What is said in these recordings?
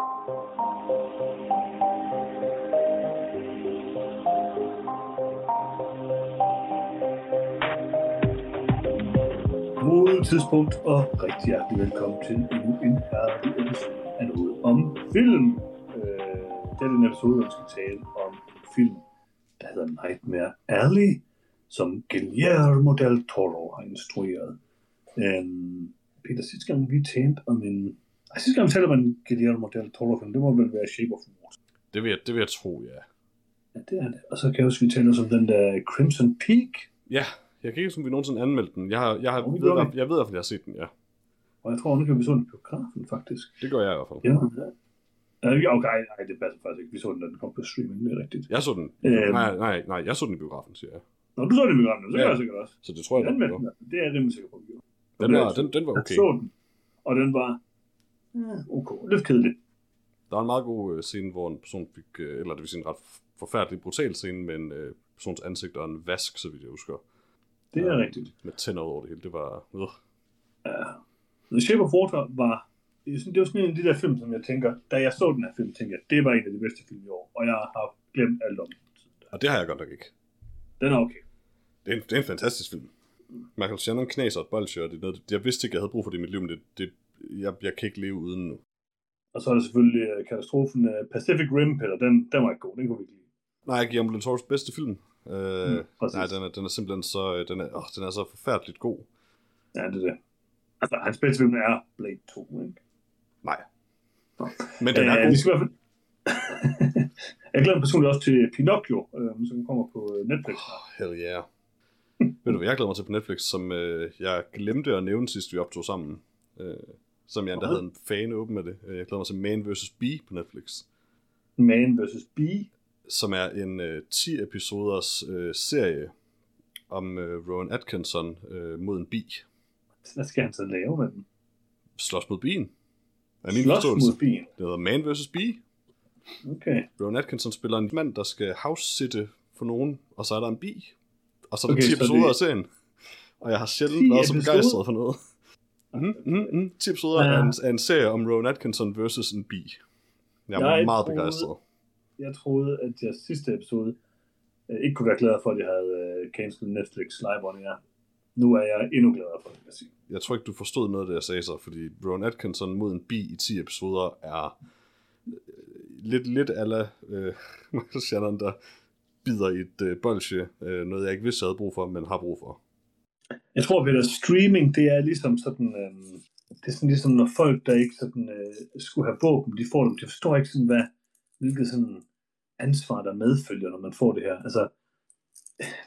God tidspunkt, og rigtig hjertelig velkommen til endnu en herlig episode af noget om film. Øh, det er den episode, hvor vi skal tale om en film, der hedder Nightmare Alley, som Guillermo del Toro har instrueret. Øh, Peter, sidste gang vi talte om en... Gang vi talte om en Guillermo del Toro film, det må vel være Shape of Water. Det vil, jeg, det vil jeg tro, ja. Ja, det er det. Og så kan jeg også, vi taler om den der Crimson Peak, Ja, jeg kan ikke huske, om vi nogensinde anmeldte den. Jeg, har, jeg, har, ved, jeg, jeg ved fald, jeg har set den, ja. og jeg tror, kan vi så den på biografen, faktisk. Det gør jeg i hvert fald. Ja, ja. Okay, nej, det passer faktisk ikke. Vi så den, da den kom på streaming, det er rigtigt. Jeg så den. Øhm. Nej, nej, nej, jeg så den i biografen, siger jeg. Nå, du så den i biografen, så Ja. gør jeg sikkert også. Så det tror jeg, Den, den var. det er jeg rimelig sikker på, vi gjorde. Den var, den, den var Jeg okay. så den, og den var ja, okay, lidt kedelig. Der var en meget god øh, scene, hvor en person fik, øh, eller det vil sige en ret forfærdelig brutal scene med en øh, persons ansigt og en vask, så vidt jeg husker. Det er Ja. rigtigt. Med tænder over det hele. Det var... Øh. Ja. The Shape of Water var, det er sådan- det var sådan en af de der film, som jeg tænker, da jeg så den her film, tænkte jeg, det var en af de bedste film i år, og jeg har glemt alt om den. Og det har jeg godt nok ikke. Den er okay. Det er en, det er en fantastisk film. Michael Shannon knaser et bolsje, og det er noget, jeg vidste ikke, jeg havde brug for det i mit liv, men det, det, jeg, jeg kan ikke leve uden nu. Og så er der selvfølgelig øh, katastrofen uh, Pacific Rim, Peter, den, den var ikke god, den kunne vi ikke lide. Nej, Guillermo del Toro's bedste film. Øh, Mm, præcis. nej, den er, den er simpelthen så, øh, den er, åh, den er så forfærdeligt god. Ja, det er det. Altså, hans bedste film er Blade 2, ikke? Nej. Nå. Men den er Øh, god. vi skal i hvert fald... jeg glæder mig personligt også til Pinocchio, øh, som kommer på øh, Netflix. snart. Hell yeah. Ved du hvad, jeg glæder mig til på Netflix, som øh, jeg glemte at nævne sidst, vi optog sammen. Øh, som jeg endda Hvad? havde en fan åben med det. Øh, Jeg glæder mig til Man vs. Bee på Netflix. Man vs. Bee. Som er en øh, 10 episoders øh, serie om øh, Rowan Atkinson øh, mod en bi. Hvad skal han så lave med den? Slås mod bien. Er min Slås forståelse. mod bien. Det hedder Man vs. Bee. Okay. Rowan Atkinson spiller en mand, der skal house-sitte for nogen, og så er der en bi. Og så er der Okay, okay, 10 så episoder af serien. Og jeg har 10 sjældent været så begejstret for noget. Mm, mm, mm. 10 episoder Ja. af, en, af en serie om Rowan Atkinson versus en bi. Jeg er Jeg meget troede- begejstret. Jeg troede, at jeg sidste episode øh, ikke kunne være glad for, at jeg havde øh, cancelled Netflix live on air. Nu er jeg endnu gladere for det, jeg sige. Jeg tror ikke, du forstod noget af det, jeg sagde så, fordi Rowan Atkinson mod en bi i 10 episoder er øh, lidt, lidt ala øh, Michael Shannon, der bider i et øh, bolsje. Øh, noget, jeg ikke vidste, jeg havde brug for, men har brug for. Jeg tror, Peter, streaming, det er ligesom sådan, øh, det er sådan ligesom, når folk, der ikke sådan, øh, skulle have våben, de får dem. De forstår ikke sådan, hvad, hvilket sådan ansvar, der medfølger, når man får det her. Altså,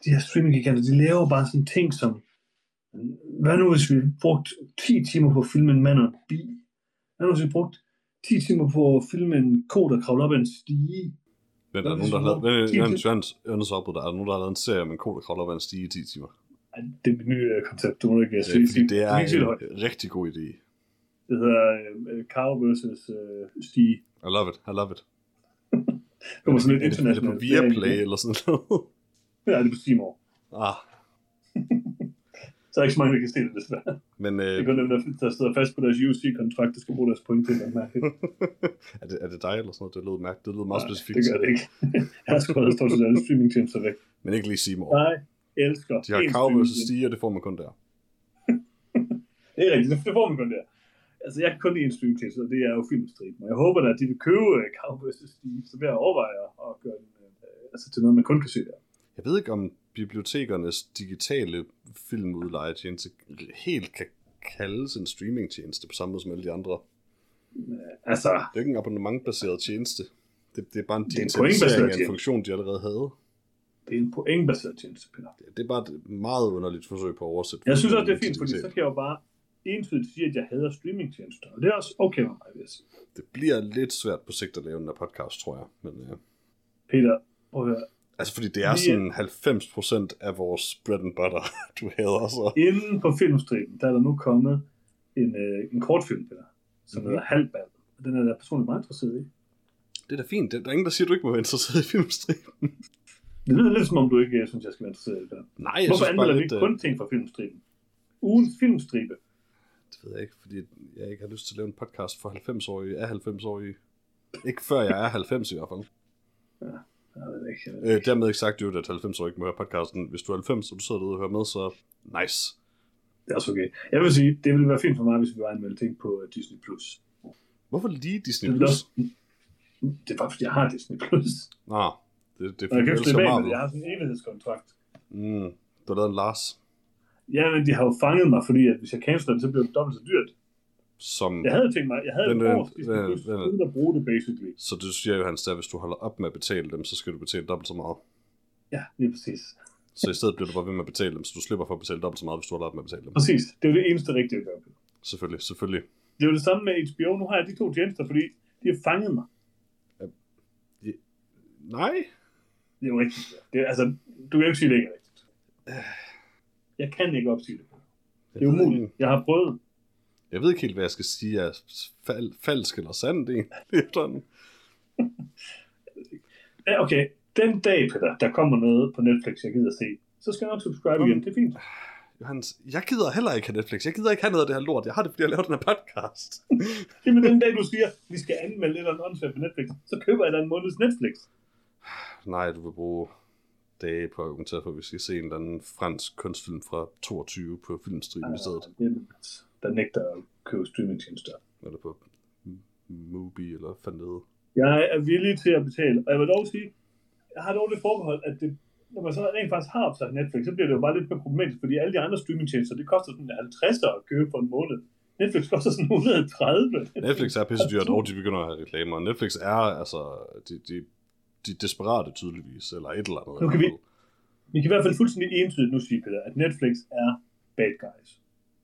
de her streaming de laver bare sådan ting som, hvad nu hvis vi brugte 10 timer på at filme en mand og en bi? Hvad nu hvis vi brugte 10 timer på at filme en ko, der kravler op ad en stige? Men er der nogen, der har lavet... brugte Men, 10 men, til- Svans, undersvaret der. Der nogen, der har lavet en serie om en ko, der kravler op ad en stige i 10 timer? Ej, Det mit nye koncept, du må ikke Ja, sige. fordi det er Du kan ikke sige det højt. en rigtig god idé. Det hedder øh, Cow versus øh, Stige. I love it, I love it. Det var sådan lidt er, det, er det på internationalt. Viaplay eller sådan noget? Ja, det er på Steam over. ah, Så er der ikke så mange, der kan se det, desværre. men Det øh, er kun dem, der, der sidder fast på deres UC-kontrakt, der skal bruge deres point til det. mærkeligt. er, det, er det dig eller sådan noget? Det lød mærkeligt. Det lød meget Nej, specifikt. Det gør det ikke. Jeg har at der står til alle streamingtjenester væk. Men ikke lige Seymour. Nej, elsker. De har én Cow vs. streamingtjeneste. Stige, og det får man kun der. Det er rigtigt, det får man kun der. Altså, jeg kan kun lide en streamingtjeneste, og det er jo filmstriben. Og jeg håber da, at de vil købe uh, Cow vs. Stige, så vil jeg overveje at gøre den uh, altså, til noget, man kun kan se der. Jeg ved ikke, om bibliotekernes digitale filmudlejetjeneste helt kan kaldes en streamingtjeneste på samme måde som alle de andre. Uh, altså, Det er jo ikke en abonnementbaseret tjeneste. Det, det er bare en er digitalisering af en funktion, de allerede havde. Det er en pointbaseret tjeneste, Peter. Det, det er bare et meget underligt forsøg på at oversætte. Jeg synes også, det er fint, fordi så kan jeg jo bare entydigt sige, at jeg hader streamingtjenester. Og det er også okay med mig, vil jeg sige. Det bliver lidt svært på sigt at lave den her podcast, tror jeg. Men, ja. Peter, prøv at. Altså, fordi det er sådan 90% af vores bread and butter, du hader så. Inden på filmstriben, der er der nu kommet en, øh, en kortfilm, Peter, som Mhm. mm-hmm. hedder Halvbal. Og den er da personligt meget interesseret i. Det er da fint. Det- Der er ingen, der siger, at du ikke må være interesseret i filmstriben. Det lyder lidt som om, du ikke øh, synes, jeg skal være interesseret i det. Peter. Nej, jeg Hvorfor synes bare anmelder vi lidt... ikke øh, kun ting fra filmstriben? Ugens filmstribe. Det ved jeg ikke, fordi jeg ikke har lyst til at lave en podcast for 90-årige af 90-årige. Ikke før jeg er 90 i hvert fald. Jeg ved det ikke. Jeg ved det Øh, dermed ikke sagt, jo, at 90 år ikke må høre podcasten. Hvis du er 90, og du sidder derude og hører med, så nice. Det er også okay. Jeg vil sige, det ville være fint for mig, hvis vi var en ting på øh, Disney+. Plus. Hvorfor lige Disney Plus? det er bare, fordi jeg har Disney+. Plus. Nå, det, det ikke elsker slippe af med. Jeg har sådan en evighedskontrakt. Mm, du har lavet en Lars, Ja, men de har jo fanget mig, fordi at hvis jeg canceler det, så bliver det dobbelt så dyrt. som... Jeg havde tænkt mig, jeg havde Men, et år Disney øh, uden at bruge det, basically. Så du siger jo, Hans, at hvis du holder op med at betale dem, så skal du betale dobbelt så meget. Ja, lige præcis. Så i stedet bliver du bare ved med at betale dem, så du slipper for at betale dobbelt så meget, hvis du holder op med at betale dem. Præcis. Det er jo det eneste rigtige at gøre. Selvfølgelig, selvfølgelig. Det er jo det samme med HBO. Nu har jeg de to tjenester, fordi de har fanget mig. Nej, Det er jo rigtigt. Det er, altså, du kan jo ikke sige, det ikke er rigtigt. Jeg kan ikke opsige det. Det er umuligt. ikke- Jeg har prøvet. Jeg ved ikke helt, hvad jeg skal sige er fal- falsk eller sandt egentlig. Ja, okay. Den dag, Peter, der kommer noget på Netflix, jeg gider se, så skal jeg nok subscribe igen. Det er fint. Johannes, jeg gider heller ikke have Netflix. Jeg gider ikke have noget af det her lort. Jeg har det, fordi jeg laver den her podcast. Jamen den dag, du siger, vi skal anmelde et eller andet på Netflix, så køber jeg da en måneds Netflix. Nej, du vil bruge dage på at argumentere for, at vi skal se en eller anden fransk kunstfilm fra 22 på filmstriben i stedet. Det er, der nægter at købe streamingtjenester. Eller på Mubi, eller hedder. Jeg er villig til at betale, og jeg vil dog sige, jeg har dog det forbehold, at det, når man så rent faktisk har opsat Netflix, så bliver det jo bare lidt mere problematisk, fordi alle de andre streamingtjenester, det koster sådan 50 at købe for en måned. Netflix koster sådan 130. Netflix er pisse dyrt, og de begynder at have reklamer. Netflix er altså de, de, de desperate tydeligvis, eller et eller andet. Nu kan vi-. Vi kan i hvert fald fuldstændig entydigt nu sige, Peter, at Netflix er bad guys.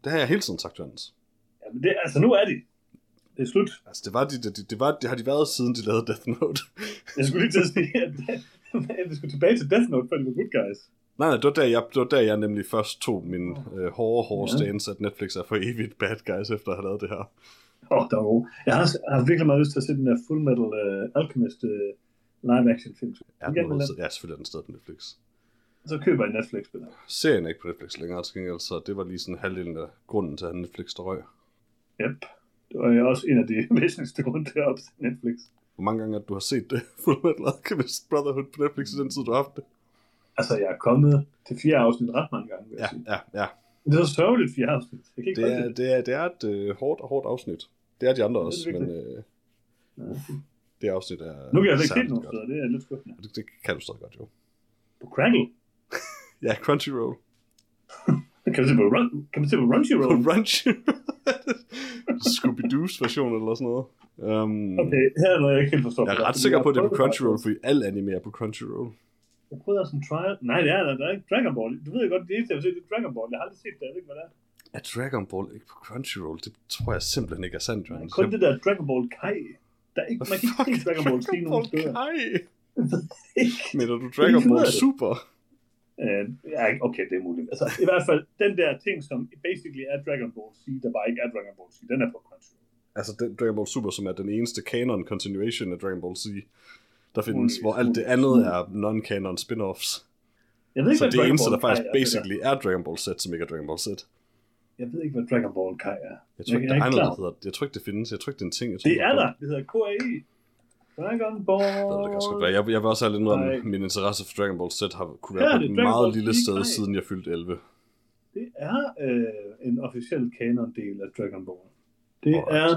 Det har jeg hele tiden sagt, Jørgens. Ja, men det, altså nu er de. Det er slut. Altså, det, var de, det, det, var, det har de været siden de lavede Death Note. Jeg skulle lige til at sige, at, at vi skulle tilbage til Death Note, før de var good guys. nej, nej, det var, der, jeg, det var der, jeg nemlig først tog min øh, hårde, hårde Ja. stance, at Netflix er for evigt bad guys, efter at have lavet det her. Åh, oh, god. Jeg har, jeg har virkelig meget lyst til at se den der Full Metal uh, Alchemist uh, live-action film. Er Igen den noget, ja, selvfølgelig er den stadig på Netflix. Så køber jeg Netflix spiller. Serien er ikke på Netflix længere, til gengæld, så det var lige sådan halvdelen af grunden til, at Netflix der røg. Yep. Det var også en af de væsentligste grunde til at opsætte Netflix. Hvor mange gange at du har set det Full Metal Alchemist Brotherhood på Netflix i den tid, du har haft det? Altså, jeg er kommet til fjerde afsnit ret mange gange, vil jeg Ja, sige. ja, ja. Men det er så sørgeligt fjerde afsnit. Jeg kan ikke Det er, det er, det er et øh, hårdt og hårdt afsnit. Det er de andre det også, men virkelig. øh, Ja. Det afsnit er Nu kan jeg ikke se særligt nogen steder. Det er lidt skuffende. Det, det kan du stadig godt, jo. På Crackle. Ja, Crunchyroll. Kan man se på, Run, kan man se på På Crunchyroll? Crunchyroll. Scooby-Doo's version eller sådan noget. Um, Okay, her er noget, jeg ikke helt forstår. Jeg er ret sikker på, at det er på Crunchyroll, fordi al anime er på Crunchyroll. Jeg prøvede også en trial. Nej, det er der. Der er ikke Dragon Ball. Du ved jo godt, det eneste, jeg har set, det er Dragon Ball. Jeg har aldrig set det. Jeg ved ikke, hvad det er. Er Dragon Ball ikke på Crunchyroll? Det tror jeg simpelthen ikke er sandt, Johannes. kun det der Dragon Ball Kai. Der er ikke, man kan ikke se Dragon Ball sige nogen steder. Mener du Dragon Ball. Super? Øh, ja, okay, det er muligt. Altså, i hvert fald, den der ting, som basically er Dragon Ball Z, der bare ikke er Dragon Ball Z, den er på Crunchyroll. Altså den Dragon Ball Super, som er den eneste canon continuation af Dragon Ball Z, der findes, Muligt, hvor alt det andet er non-canon spin-offs. Jeg ved ikke, Så det Dragon eneste, Ball der faktisk er, basically er Dragon Ball Z, som ikke er Dragon Ball Z. Jeg ved ikke, hvad Dragon Ball Kai er. Jeg tror ikke, jeg der er noget, der hedder. Jeg tror ikke, det findes. Jeg tror ikke, det er en ting. Jeg tror, Det er der. Det hedder KAI. Dragon Ball. Jeg ved det godt være. Jeg, jeg vil også have lidt noget om, min interesse for Dragon Ball Z har kunne være er på et meget Ball lille sted, siden jeg fyldte 11. Det er øh, en officiel canon-del af Dragon Ball. Det Alright.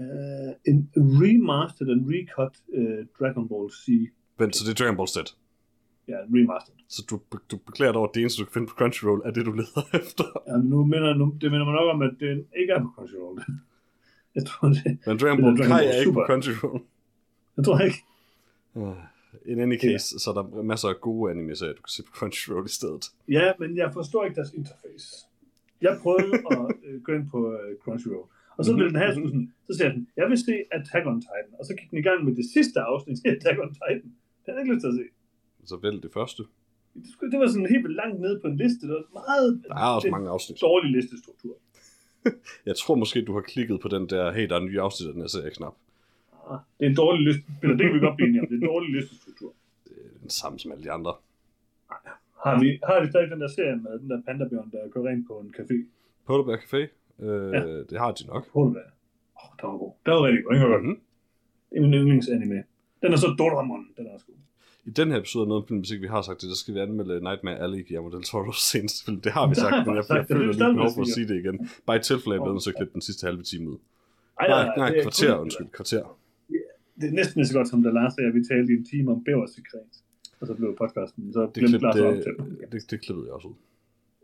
er øh, en remastered and recut øh, Dragon Ball Z. Vent, så det er Dragon Ball Z. Ja, remastered. Så du, du beklager dig over, at det eneste, du kan finde på Crunchyroll, er det, du leder efter. Ja, nu minder, nu, det minder mig nok om, at den ikke er på Crunchyroll. Jeg tror det. Men Dragon Det Ball Kai er ikke på. Crunchyroll. Jeg tror ikke. Uh, in any case, så er der masser af gode anime-serier, du kan se på Crunchyroll i stedet. Ja, men jeg forstår ikke deres interface. Jeg prøvede at øh, gå ind på øh, Crunchyroll. Og så ville den have sådan, så sagde den, jeg vil se Attack on Titan. Og så gik den i gang med det sidste afsnit af Attack on Titan. Det havde jeg ikke lyst til at se. Så vælg det første. Det, det var sådan helt langt nede på en liste. Det var meget Der er også mange afsnit. dårlig listestruktur. Jeg tror måske, du har klikket på den der, hey, der er en ny afsnit af den her serie knap. Ah, Det er en dårlig liste. Peter, det kan vi godt blive enige om. Det er en dårlig listestruktur. Det er den samme som alle de andre. Har vi, har vi stadig den der serie med den der pandabjørn, der går ind på en café? Polarbear Café, øh, Ja. det har de nok. Polarvand. Åh, oh, der var god. Der var rigtig god. Mm-hmm. Det er min yndlingsanime. Den er så Doraemon, den er også god. I den her episode af noget film, hvis ikke vi har sagt det, så skal vi anmelde Nightmare Alley, Guillermo del Toro's seneste film. Det har vi sagt, men jeg, jeg det. føler Det er lige behov for at sige det igen. Bare i tilfælde, jeg bliver nødt til at klippe den sidste halve time ud. Ej, Nej, nej, det er kvarter, kun- undskyld, kvarter. Det er næsten lige så godt som da Lars og jeg, vi talte i en time om bæversekret. Og så blev podcasten, så Det, glemte Lars det, den. det, det klippede jeg også ud.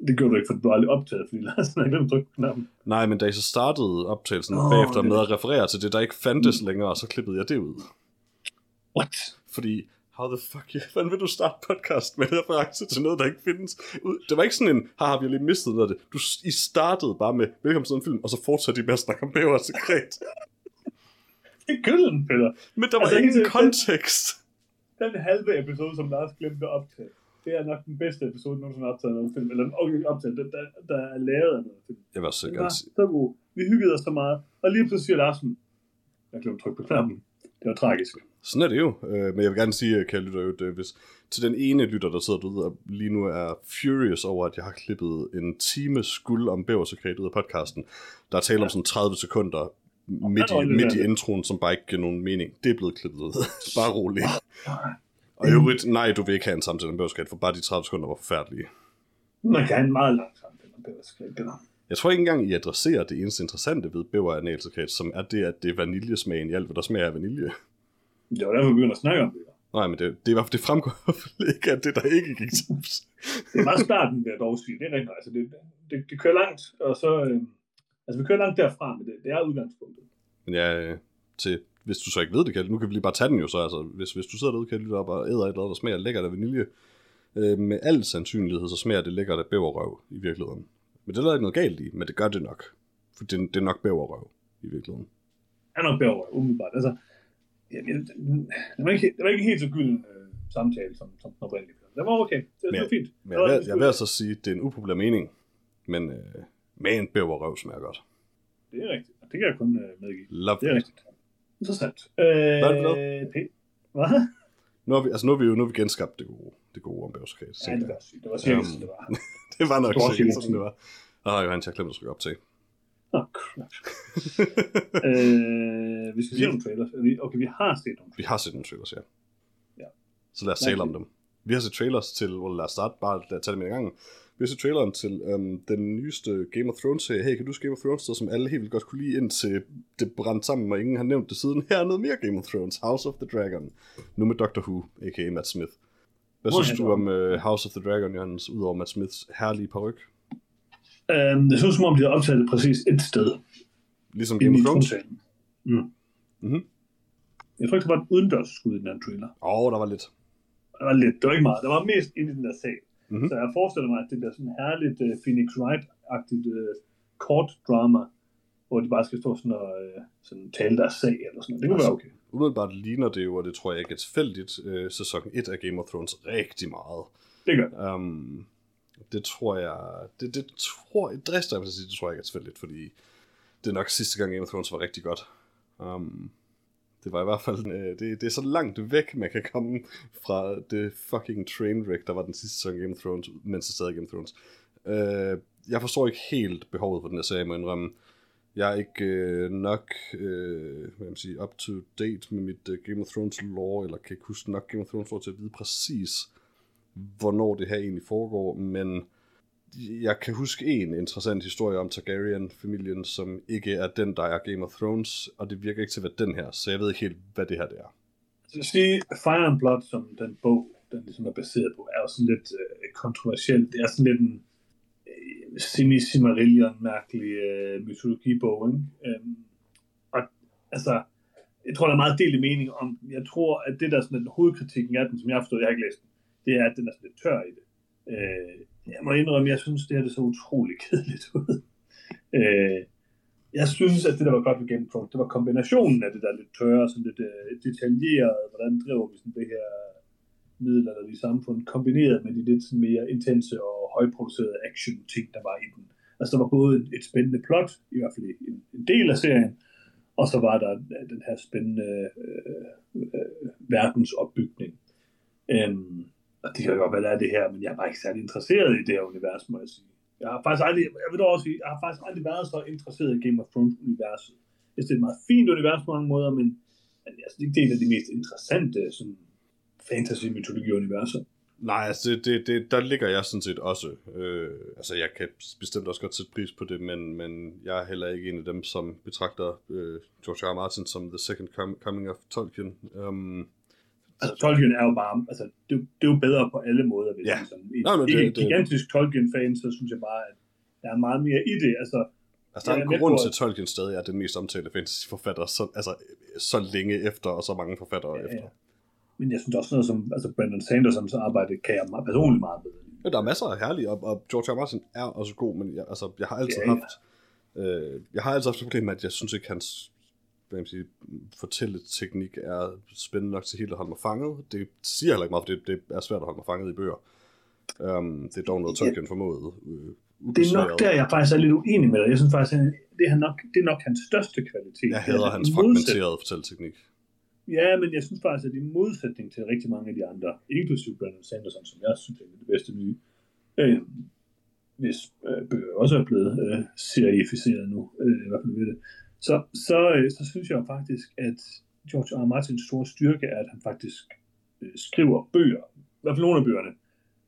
Det gjorde du ikke, for du har aldrig optaget, fordi Lars har glemt at trykke knappen. Nej, men da I så startede optagelsen oh, bagefter det- med at referere til det, der ikke fandtes længere, så klippede jeg det ud. What? Fordi, how the fuck, hvordan vil du starte podcast med en reference til noget, der ikke findes? Det var ikke sådan en, har vi lige mistet noget af det. Du, I startede bare med, velkommen til en film, og så fortsatte I med at snakke om bæver sekret. Det er gylden, Peter. Men der var Altså, ingen kontekst. Den halve episode, som Lars glemte at optage, det er nok den bedste episode, nogensinde optaget af noget film. Eller okay, optaget, der, der, der er lavet af noget film. Jeg Den gerne var sige, så god. Vi hyggede os så meget. Og lige pludselig siger Larsen, jeg glemte at trykke på knappen. Det var tragisk. Sådan er det jo. Øh, men jeg vil gerne sige, kære lytter, at øh, hvis til den ene lytter, der sidder derude og lige nu er furious over, at jeg har klippet en time skuld om bæversekret ud af podcasten, der er tale om sådan 30 sekunder midt Ja, i, midt i introen, som bare ikke giver nogen mening. Det er blevet klippet ud. bare roligt. Og i øvrigt, nej, du vil ikke have en samtale om bæversekret, for bare de 30 sekunder var forfærdelige. Man kan have en meget lang samtale om bæversekret. Det. Jeg tror ikke engang, I adresserer det eneste interessante ved bæver analsekret, som er det, at det er vaniljesmagen i alt, hvad der smager af vanilje. Det var derfor, vi begyndte at snakke om det. Nej, men det, det, er, i hvert fald- det fremgår ikke af det, der ikke gik til. Det er meget starten, vil jeg dog sige. Det er rigtigt. Altså, det, det, det, kører langt, og så... Øh, altså, vi kører langt derfra, men det, det er udgangspunktet. Men ja, øh, til, hvis du så ikke ved det, Kalle, nu kan vi lige bare tage den jo så. Altså, hvis, hvis du sidder derude, kan lytte op og æder et eller andet, der smager lækkert af vanilje, øh, med al sandsynlighed, så smager det lækkert af bæverrøv i virkeligheden. Men det er der ikke noget galt i, men det gør det nok. For det, det er nok bæverrøv i virkeligheden. er nok bedre, umiddelbart. Altså, ja, ja, den, det, var ikke, det var ikke helt så gylden øh, samtale, som, som den oprindelige. Det var okay. Det, det Men- var fint. Men jeg vil, jeg vil altså sige, at det er en upopulær mening, men øh, med en bæverrøv smager godt. Det er rigtigt. Og det kan jeg kun øh, medgive. Love Det er it. rigtigt. Interessant. Øh, Hvad er det P- Hvad? Nu har vi, altså nu har vi jo nu har vi genskabt det gode, det gode om bæversekret. Ja, det var sygt. Det var Øhm, um, det var. det var nok Det var sikkert, cirka sådan det var. Åh, Johan, jeg har glemt at trykke op til. Oh, crap. øh, vi skal se nogle trailers. Er vi- Okay, vi har set nogle Vi har set nogle trailers, ja. Ja. Så lad os tale om dem. Vi har set trailers til, well, lad os starte bare lad os tage dem i gang. Vi har set traileren til øhm, den nyeste Game of Thrones serie. Hey, kan du huske Game of Thrones, der, som alle helt vildt godt kunne lide, indtil det brændte sammen, og ingen har nævnt det siden. Her er noget mere Game of Thrones, House of the Dragon. Nu med Doctor Who, a.k.a. Matt Smith. Hvad synes du om uh, House of the Dragon, Johannes, udover Matt Smiths herlige paryk? Øhm, det så som om, de har optaget det præcis et sted. Ligesom Game of Thrones? Mm. Mhm. Jeg tror ikke, der var et udendørs skud i den her trailer. Åh, oh, der var lidt. Der var lidt. Det var ikke meget. Der var mest inde i den der sal. Mhm. Så jeg forestiller mig, at det bliver sådan herligt uh, Phoenix Wright-agtigt uh, kort drama, hvor de bare skal stå sådan og uh, sådan tale deres sag eller sådan noget. Det kunne være okay. Umiddelbart ligner det jo, og det tror jeg ikke er tilfældigt, øh, sæson 1 af Game of Thrones rigtig meget. Det gør. Um, det tror jeg, det, det tror jeg, drister jeg sige, det tror jeg ikke er tilfældigt, fordi det er nok sidste gang Game of Thrones var rigtig godt. Um, det var i hvert fald, øh, det, det er så langt væk, man kan komme fra det fucking trainwreck, der var den sidste sæson Game of Thrones, mens det stadig Game of Thrones. Uh, jeg forstår ikke helt behovet for den her serie, må jeg indrømme. Jeg er ikke øh, nok øh, hvad kan man sige, up to date med mit øh, Game of Thrones lore, eller kan ikke huske nok Game of Thrones lore til at vide præcis, hvornår det her egentlig foregår, men jeg kan huske en interessant historie om Targaryen-familien, som ikke er den, der er Game of Thrones, og det virker ikke til at være den her, så jeg ved ikke helt, hvad det her det er. Så jeg vil sige, Fire and Blood, som den bog, den ligesom er baseret på, er jo sådan lidt øh, kontroversiel. Det er sådan lidt en øh, semi-Simarillion-mærkelig øh, mytologibog, ikke? Øhm, og altså, jeg tror, der er meget delt mening om. Jeg tror, at det der er sådan den hovedkritikken af den, som jeg har forstået, jeg har ikke læst den, det er, at den er sådan lidt tør i det. Øh, jeg må indrømme, jeg synes, det her det så utrolig kedeligt ud. øh, jeg synes, at det, der var godt ved Game of Thrones, det var kombinationen af det der lidt tørre, sådan lidt øh, detaljeret, hvordan driver vi sådan det her middelalderlige samfund, kombineret med de lidt sådan mere intense og højproducerede action-ting, der var i den. Altså, der var både et, et spændende plot, i hvert fald en, en del af serien, og så var der øh, den her spændende øh, øh, øh verdensopbygning. Øhm, og det kan godt være, der er det her, men jeg er bare ikke særlig interesseret i det her univers, må jeg sige. Jeg har faktisk aldrig, jeg vil dog også sige, jeg har faktisk aldrig været så interesseret i Game of Thrones-universet. Jeg synes, det er et meget fint univers på mange måder, men men altså, det er ikke en af de mest interessante sådan, fantasy-mytologi-universer. Nej, altså det, det, det, der ligger jeg sådan set også. Øh, altså jeg kan bestemt også godt sætte pris på det, men, men jeg er heller ikke en af dem, som betragter øh, George R. R. Martin som the second coming of Tolkien. Um, Altså, Tolkien er jo bare, altså, det, det er jo bedre på alle måder, hvis Ja. ja. som i, Nej, men det- en gigantisk Tolkien-fan, så synes jeg bare, at der er meget mere i det. Altså, altså der er Jeg en er grund til, at- Tolkien stadig er den mest omtalte fantasy-forfatter, så, altså, så længe efter, og så mange forfattere Ja, efter. ja. men jeg synes også noget som altså Brandon Sandersons arbejde, kan jeg meget, personligt meget bedre. Ja, der er masser af herlige, og, og George R. R. Martin er også god, men jeg, altså, jeg har altid Ja, ja. haft øh, jeg har altid haft et problem med, at jeg synes ikke, hans hvad man sige, fortælleteknik er spændende nok til helt at holde mig fanget. Det siger heller ikke meget, for det, det er svært at holde mig fanget i bøger. Um, det er dog noget, Tolkien formåede. Øh, Det er nok der, jeg faktisk er lidt uenig med dig. Jeg synes faktisk, at det er nok, det er nok hans største kvalitet. Jeg hader Altså, hans fragmenterede fortælleteknik. Ja, men jeg synes faktisk, at i modsætning til rigtig mange af de andre, inklusive Brandon Sanderson, som jeg synes er det bedste nye, øh, hvis øh, bøger også er blevet øh, serificeret nu, øh, i hvert fald ved det, så, så, øh, så synes jeg faktisk, at George R. Martins store styrke er, at han faktisk øh, skriver bøger, i hvert fald nogle af bøgerne,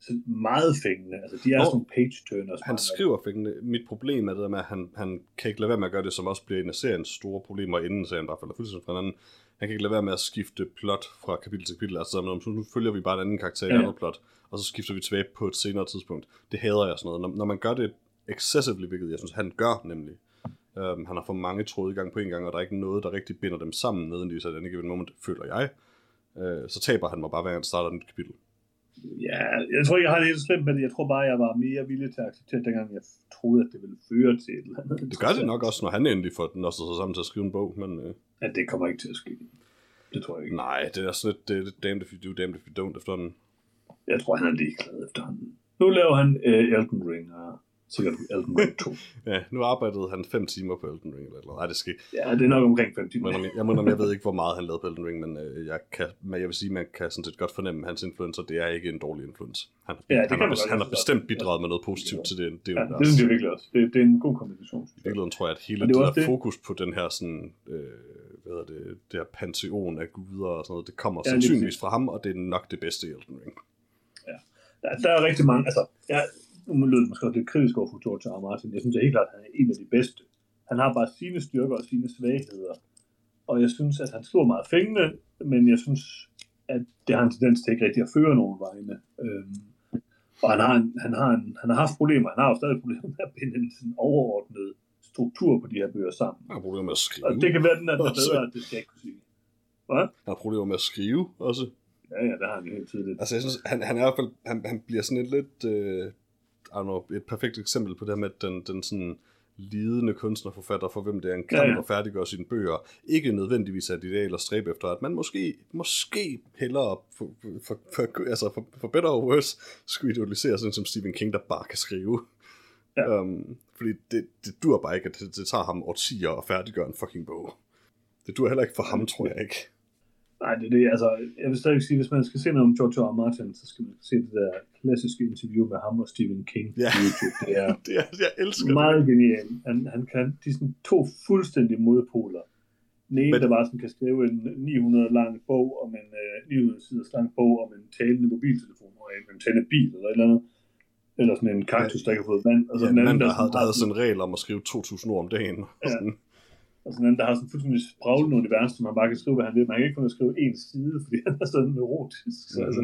så meget fængende. Altså, de er Nå, sådan page-turners. Han skriver fængende. Mit problem er det der med, at han, han kan ikke lade være med at gøre det, som også bliver en af seriens store problemer, inden serien i hvert fald er fuldstændig fra hinanden. Han kan ikke lade være med at skifte plot fra kapitel til kapitel. Altså, så nu følger vi bare en anden karakter i et Ja. andet plot, og så skifter vi tilbage på et senere tidspunkt. Det hader jeg sådan noget. Når, når man gør det excessively, hvilket jeg synes, han gør nemlig. Um, han har for mange tråde i gang på en gang, og der er ikke noget, der rigtig binder dem sammen nødvendigvis af denne given moment, føler jeg. Uh, så taber han mig bare, hver gang han starter et kapitel. Ja, jeg tror ikke, jeg har det helt slemt med det. Jeg tror bare, jeg var mere villig til at acceptere, det, dengang jeg troede, at det ville føre til et eller andet. Det gør det nok også, når han endelig får den også sig sammen til at skrive en bog, men... Uh, Ja, det kommer ikke til at ske. Det tror jeg ikke. Nej, det er sådan lidt, det er lidt damned if you do, damned if you don't efterhånden. Jeg tror, han er ligeglad efterhånden. Nu laver han uh, Elden Ring, og sikkert Elden Ring 2. Ja, nu arbejdede han fem timer på Elden Ring eller noget. Nej, det skal ikke. ja, det er nok omkring 5 timer. Men jeg, indrømme, jeg ved ikke, hvor meget han lavede på Elden Ring, men øh, jeg, kan, men jeg vil sige, man kan sådan set godt fornemme, at hans influencer, det er ikke en dårlig influence. Han, Ja, det han, kan har, han har bestemt bidraget med noget positivt til det, det Ja, univers. det synes jeg virkelig også. Det, det er en god kombination. I virkeligheden tror jeg, at hele det, det er der det- fokus på den her sådan, øh, hvad hedder det, det her pantheon af guder og sådan noget, det kommer Ja, sandsynligvis fra ham, og det er nok det bedste i Elden Ring. Der, der er rigtig mange, altså, jeg, nu lyder det måske også lidt kritisk over for George R. R. Martin. Jeg synes at helt klart, at han er en af de bedste. Han har bare sine styrker og sine svagheder. Og jeg synes, at han skriver meget fængende, men jeg synes, at det har en tendens til ikke rigtig at føre nogen vegne. Øhm, og han har, en, han, har en, han har haft problemer, han har jo stadig problemer med at binde en sådan overordnet struktur på de her bøger sammen. Han har problemer med at skrive. Og det kan være, den er bedre, det skal jeg ikke kunne sige. Hvad? Han har problemer med at skrive også. Ja, ja, det har han jo helt tydeligt. Altså, jeg synes, han, han er i hvert fald, han, han bliver sådan et lidt, øh, know, et perfekt eksempel på det her med den, den sådan lidende kunstnerforfatter, for hvem det er en kamp Ja, ja, at færdiggøre sine bøger, ikke nødvendigvis er et ideal at stræbe efter, at man måske, måske hellere, for, for, for, altså for, for better or worse, skulle idealisere sådan som Stephen King, der bare kan skrive. Ja. Um, fordi det, det dur bare ikke, at det, det tager ham årtier at færdiggøre en fucking bog. Det dur heller ikke for ham, tror jeg ikke. Nej, det er det. Altså, jeg vil stadig sige, hvis man skal se noget om George. R. Martin, så skal man se det der klassiske interview med ham og Stephen King Ja. på YouTube. Det er Det er, jeg elsker meget genialt. Han, han kan, de er sådan to fuldstændig modpoler. Den ene, Men- der bare sådan kan skrive en 900 lang bog om en øh, 900 siders lang bog om en talende mobiltelefon og en, en talende bil eller et eller andet. Eller sådan en kaktus, der ikke har fået vand. Og så Ja, den en anden, mand, der, der, havde, der havde sådan, en regel om at skrive 2.000 ord om dagen. Og Ja. sådan. og sådan en der har sådan fuldstændig spraglende univers, som man bare kan skrive, hvad han vil. Man kan ikke kun skrive en side, fordi han er sådan neurotisk. Så Mhm. altså,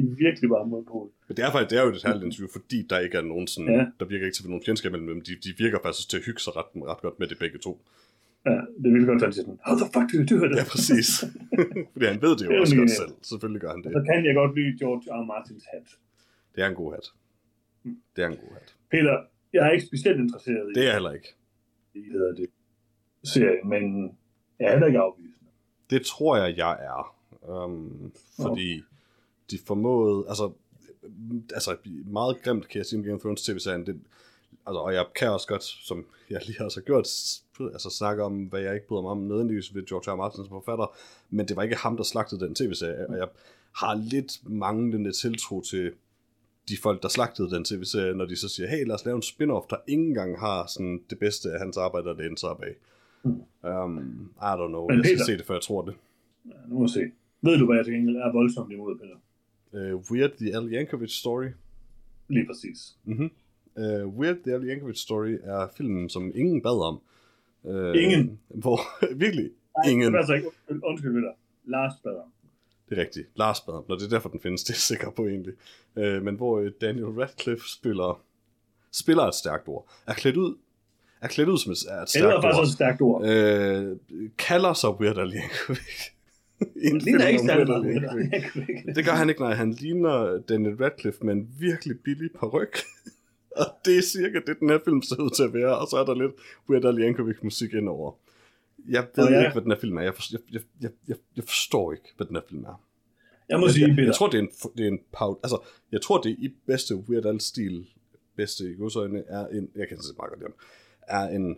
er virkelig bare modpol. Men det er faktisk det er jo et herligt interview, fordi der ikke er nogen sådan, Ja. der virker ikke til at være nogen fjendskab mellem dem. De, de virker faktisk til at hygge sig ret, ret godt med det begge to. Ja, det vil godt, siger sådan, how the fuck do you do it? Ja, præcis. fordi han ved det jo Det også godt selv. Selvfølgelig gør han det. Så kan jeg godt lide George R. Martins hat. Det er en god hat. Det er en god hat. Peter, jeg er ikke specielt interesseret i, Det er jeg heller ikke. i hedder det, serie, men jeg er heller ikke afvisende. Det tror jeg, jeg er. Um, fordi de formåede, altså, altså meget grimt kan jeg sige om Game of Thrones tv-serien, det, altså, og jeg kan også godt, som jeg lige også har gjort, altså snakke om, hvad jeg ikke bryder mig om nødvendigvis ved George R. R. Martin som forfatter, men det var ikke ham, der slagtede den tv-serie, og jeg har lidt manglende tiltro til de folk, der slagtede den tv-serie, når de så siger, hey, lad os lave en spin-off, der ikke engang har sådan det bedste af hans arbejde, der læner sig op af. Mm. Um, I don't know, Men jeg skal Peter- se det, før jeg tror det. Ja, nu må vi se. Ved du, hvad jeg til gengæld er voldsomt imod, Peter? Uh, Weird The Al Yankovic Story. Lige præcis. Mm-hmm. Uh, Weird The Al Yankovic Story er filmen, som ingen bad om. Uh, Ingen? Hvor, virkelig, Nej, ingen. Det er altså ikke, undskyld, Peter. Lars Bader. Det er rigtigt. Lars bad om, det er derfor, den findes, det er jeg sikker på egentlig. Uh, men hvor Daniel Radcliffe spiller, spiller et stærkt ord, er klædt ud, er klædt ud som et, er et Det stærkt er faktisk ord, også et stærkt ord. øh, kalder sig Weird Al Yankovic. Det ligner ikke Yankovic. Yankovic. Det gør han ikke, nej. Han ligner Daniel Radcliffe med en virkelig billig peruk. og det er cirka det, den her film ser ud til at være. Og så er der lidt Weird Al Yankovic musik indover. Jeg ved Og ja. ikke, hvad den her film er. Jeg, for, jeg, jeg, jeg, jeg, jeg forstår ikke, hvad den her film er. Jeg må Jeg, sige, jeg, Peter. jeg tror, det er en, det er en paud, Altså, jeg tror, det er i bedste Weird Al-stil, bedste i godsøjne, er en, jeg kan sige meget godt er en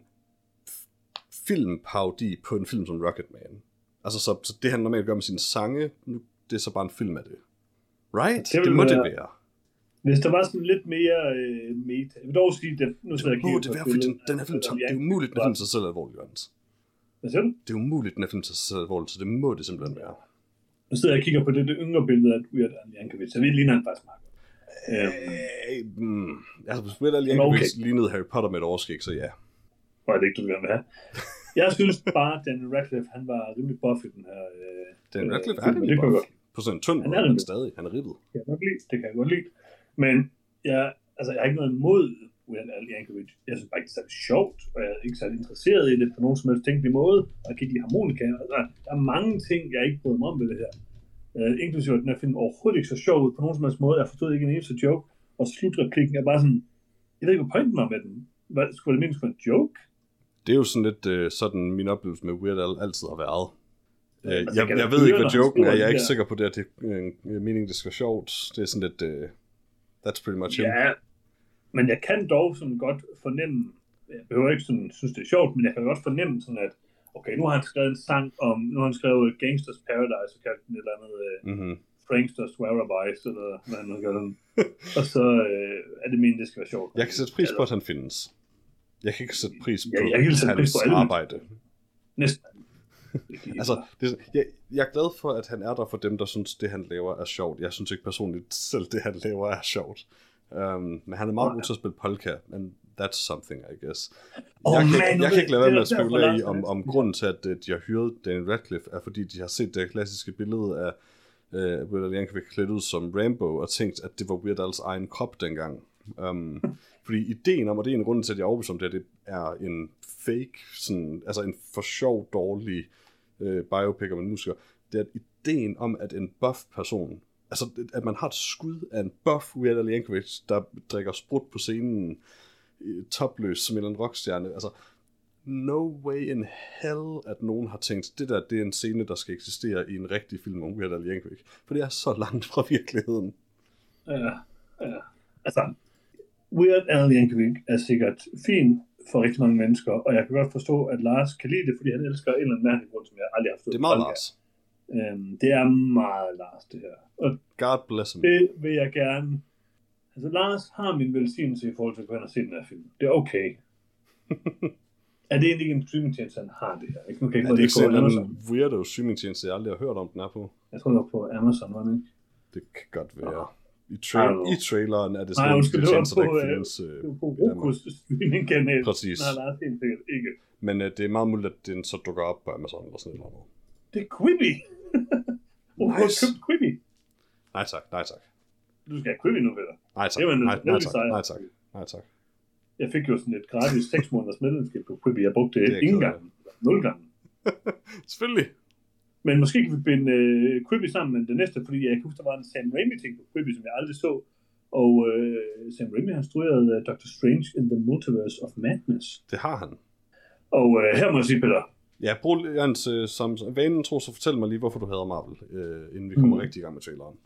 filmpaudi på en film som Rocketman. Altså, så, så det han normalt gør med sine sange, nu, det er så bare en film af det. Right? Det Det, det må være- det være. Hvis der var sådan lidt mere øh, meta. Jeg vil dog sige, at nu sidder jeg Det og det være, fordi den, den her film, tager, det er umuligt, den film sig selv alvorligt, Jørgens. Hvad siger du? Det er umuligt, den her film sig selv alvorligt, så det må det simpelthen være. Nu sidder jeg og kigger på det, det yngre billede af Weird Al Yankovic, så vi ligner han faktisk meget. Øhm, Øh, mm, altså, Weird Al Yankovic okay. lignede Harry Potter med et overskæg, så ja. er det ikke, du gerne vil have. Jeg synes bare, at Daniel Radcliffe, han var rimelig buff i den her. Øh, øh, Radcliffe er det kunne jeg godt På sådan en tynd Han måde, er men stadig. Han er ribbet. det kan jeg godt lide. Det kan jeg godt lide. Men jeg, altså, jeg har ikke noget imod Weird Al Yankovic. Jeg synes bare ikke, det er sjovt, og jeg er ikke særlig interesseret i det på nogen som helst tænkelig måde. Og jeg kan ikke lide harmonika. Altså, der er mange ting, jeg ikke bryder mig om ved det her. Uh, inklusive at den her film overhovedet ikke så sjov ud på nogen som helst måde. Jeg forstod ikke en eneste joke. Og slutreplikken er bare sådan, jeg ved ikke, hvad pointen var med den. Hvad, skulle det mindst være en joke? Det er jo sådan lidt øh, sådan min oplevelse med Weird Al altid har været. Øh, jeg, jeg da ved ikke, hvad joken er. Jeg er ikke sikker på det, at det er en mening, det skal være sjovt. Det er sådan lidt... Øh, that's pretty much. Ja, men jeg kan dog sådan godt fornemme, jeg behøver ikke sådan, synes det er sjovt, men jeg kan godt fornemme sådan, at okay, nu har han skrevet en sang om, nu har han skrevet Gangsters Paradise, og kaldt den et eller andet uh, Mm-hmm. Pranksters Whereabouts, eller hvad han nu gør den. og så uh, er det meningen, det skal være sjovt. Jeg kan sætte pris på, at han findes. Jeg kan ikke sætte pris på Ja, jeg kan sætte pris på alle arbejde. Næsten. Altså, det, er- jeg, jeg er glad for, at han er der for dem, der synes, det han laver er sjovt. Jeg synes ikke personligt selv, det han laver er sjovt. Um, men han er meget god til at spille polka, and that's something, I guess. Åh, jeg, kan, man, jeg, jeg kan ikke lade være med at spekulere i, om, om grunden til, at øh, de har hyret Daniel Radcliffe, er fordi, de har set det klassiske billede af uh, Weird Al Yankovic klædt ud som Rambo, og tænkt, at det var Weird Al's egen krop dengang. Um, fordi ideen om, og det er en grund til, at jeg er overbevist om det, det er en fake, sådan, altså en for sjov, dårlig øh, biopic om en musiker, det er at ideen om, at en buff person, altså at man har et skud af en buff Weird Al Yankovic, der drikker sprut på scenen, øh, topløs som en eller anden rockstjerne, altså no way in hell, at nogen har tænkt, det der, det er en scene, der skal eksistere i en rigtig film om Weird Al Yankovic, for det er så langt fra virkeligheden. Ja, ja. Altså, Weird Al Yankovic er sikkert fin for rigtig mange mennesker, og jeg kan godt forstå, at Lars kan lide det, fordi han elsker en eller anden mærkelig grund, som jeg aldrig har forstået. Det er meget. Lars. Øhm, det er meget Lars, det her. Og God bless him. det vil jeg gerne... Altså, Lars har min velsignelse i forhold til at gå hen og se den her film. Det er okay. er det egentlig ikke en streamingtjeneste, han har det her? Ikke? Nu kan Er ikke det ikke på sådan en weirdo streamingtjeneste, jeg aldrig har hørt om den er på? Jeg tror, det var på Amazon, var det ikke? Det kan godt være. I, I tra- i traileren er det Nej, sådan undskyld, det tjenester, der på, ikke øh, findes. Øh, Det var på i Danmark. Rokus streaming-kanal. Præcis. Nej, Lars, helt sikkert ikke. Men øh, det er meget muligt, at den så dukker op på Amazon eller sådan noget. Det er Quibi. Nice. købt Quibi. Nej tak, nej tak. Du skal have Quibi nu, Peter. Nej tak, Det var nej, nej tak, nej tak, nej tak. Jeg fik jo sådan et gratis 6 måneders medlemskab på Quibi. Jeg brugte Det det ingen gang. Nul gange. Selvfølgelig. Men måske kan vi binde uh, Quibi sammen med det næste, fordi jeg kan huske, der var en Sam Raimi-ting på Quibi, som jeg aldrig så. Og uh, Sam Raimi har instrueret uh, Doctor Strange in the Multiverse of Madness. Det har han. Og uh, her må jeg sige, Peter, Ja, brug Jens, øh, som vanen tror, så fortæl mig lige, hvorfor du hader Marvel, øh, inden vi kommer Mm. rigtig i gang med traileren.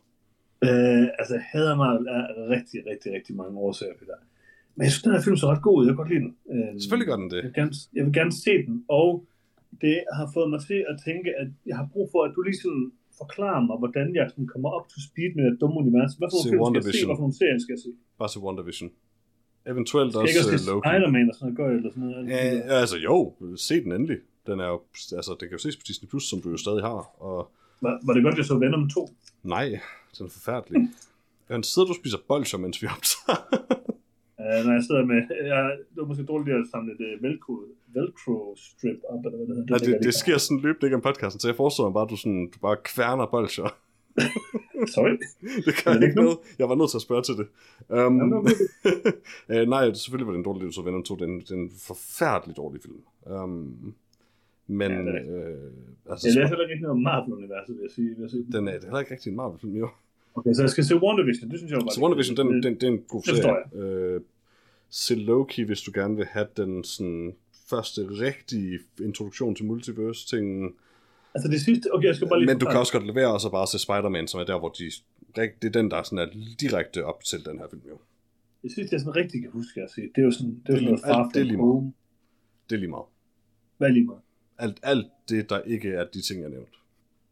uh, altså Hader Marvel er rigtig, rigtig, rigtig mange årsager, Peter. Men jeg synes, den her film så ret god ud. Jeg kan godt lide den. Uh, Selvfølgelig gør den det. Jeg vil, gerne, jeg vil gerne se den, og det har fået mig til at tænke, at jeg har brug for, at du lige sådan forklarer mig, hvordan jeg sådan kommer op to speed med et dumme univers. Hvad for nogle film skal jeg se? Hvad for nogle serier skal jeg se? Bare se WandaVision. Eventuelt Skal også også se Loki. Spider-Man og sådan noget? Gør jeg, eller sådan noget? Ja, altså jo, se den endelig. Den er jo, altså, det kan jo ses på Disney Plus, som du jo stadig har, og Var, var det godt, jeg så Venom 2? Nej, den er forfærdelig. Han sidder du og spiser bolcher, mens vi optager. Uh, når jeg sidder med... Jeg, det var måske dårligt at samle det velcro, velcro strip op, eller hvad det hedder. Nej, det, det sker sådan løbende ikke om podcasten, så jeg forestiller mig bare, at du, sådan, du bare kværner bolcher. her. Sorry. det kan det ikke noget. Jeg var nødt til at spørge til det. Um, Jamen, øh, nej, selvfølgelig var det en dårlig film, så Venom 2. Det er en, det er en forfærdelig dårlig film. Um, men, Ja, det er øh, altså, Jeg læser heller ikke noget om Marvel-universet, vil jeg sige. Vil jeg sige. den er, det er heller ikke rigtig en Marvel-film, jo. Okay, så jeg skal se WandaVision. Det synes jeg var Så WandaVision, den, den, det er en god serie. Øh, se Loki, hvis du gerne vil have den sådan, første rigtige introduktion til multiverse-tingen. Altså det sidste... Okay, jeg skal bare lige... Men du kan også godt levere og så bare se Spider-Man, som er der, hvor de... Det er den, der sådan er direkte op til den her film, jo. Det sidste, jeg sådan rigtig kan huske at se, det er jo sådan, det er jo sådan noget far det er lige meget. home. Det er lige meget. Hvad er lige meget? Alt, alt det, der ikke er de ting, jeg nævnte.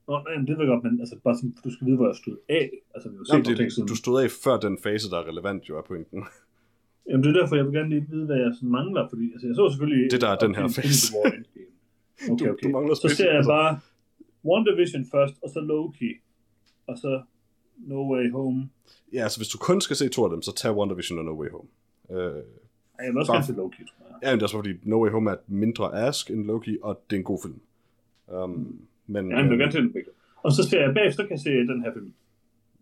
Nå, nej, men det ved jeg godt, men altså, bare sådan, du skal vide, hvor jeg stod af. Altså, vi har set Jamen, nogle ting det, siden. du stod af før den fase, der er relevant, jo er pointen. Jamen, det er derfor, jeg vil gerne lige vide, hvad jeg sådan mangler, fordi altså, jeg så selvfølgelig... Det, der er den her. War Endgame. Okay, Du- okay. du mangler så ser jeg altså- bare WandaVision først, og så Loki, og så No Way Home. Ja, altså hvis du kun skal se to af dem, så tag WandaVision og No Way Home. Øh, Ej, jeg vil også Bare- gerne se Loki, tror jeg. ja, men det er også fordi No Way Home er et mindre ask end Loki, og det er en god film. Um, men, Ja, jeg vil øh, gerne se den begge. Og så ser jeg bagefter, kan jeg se den her film.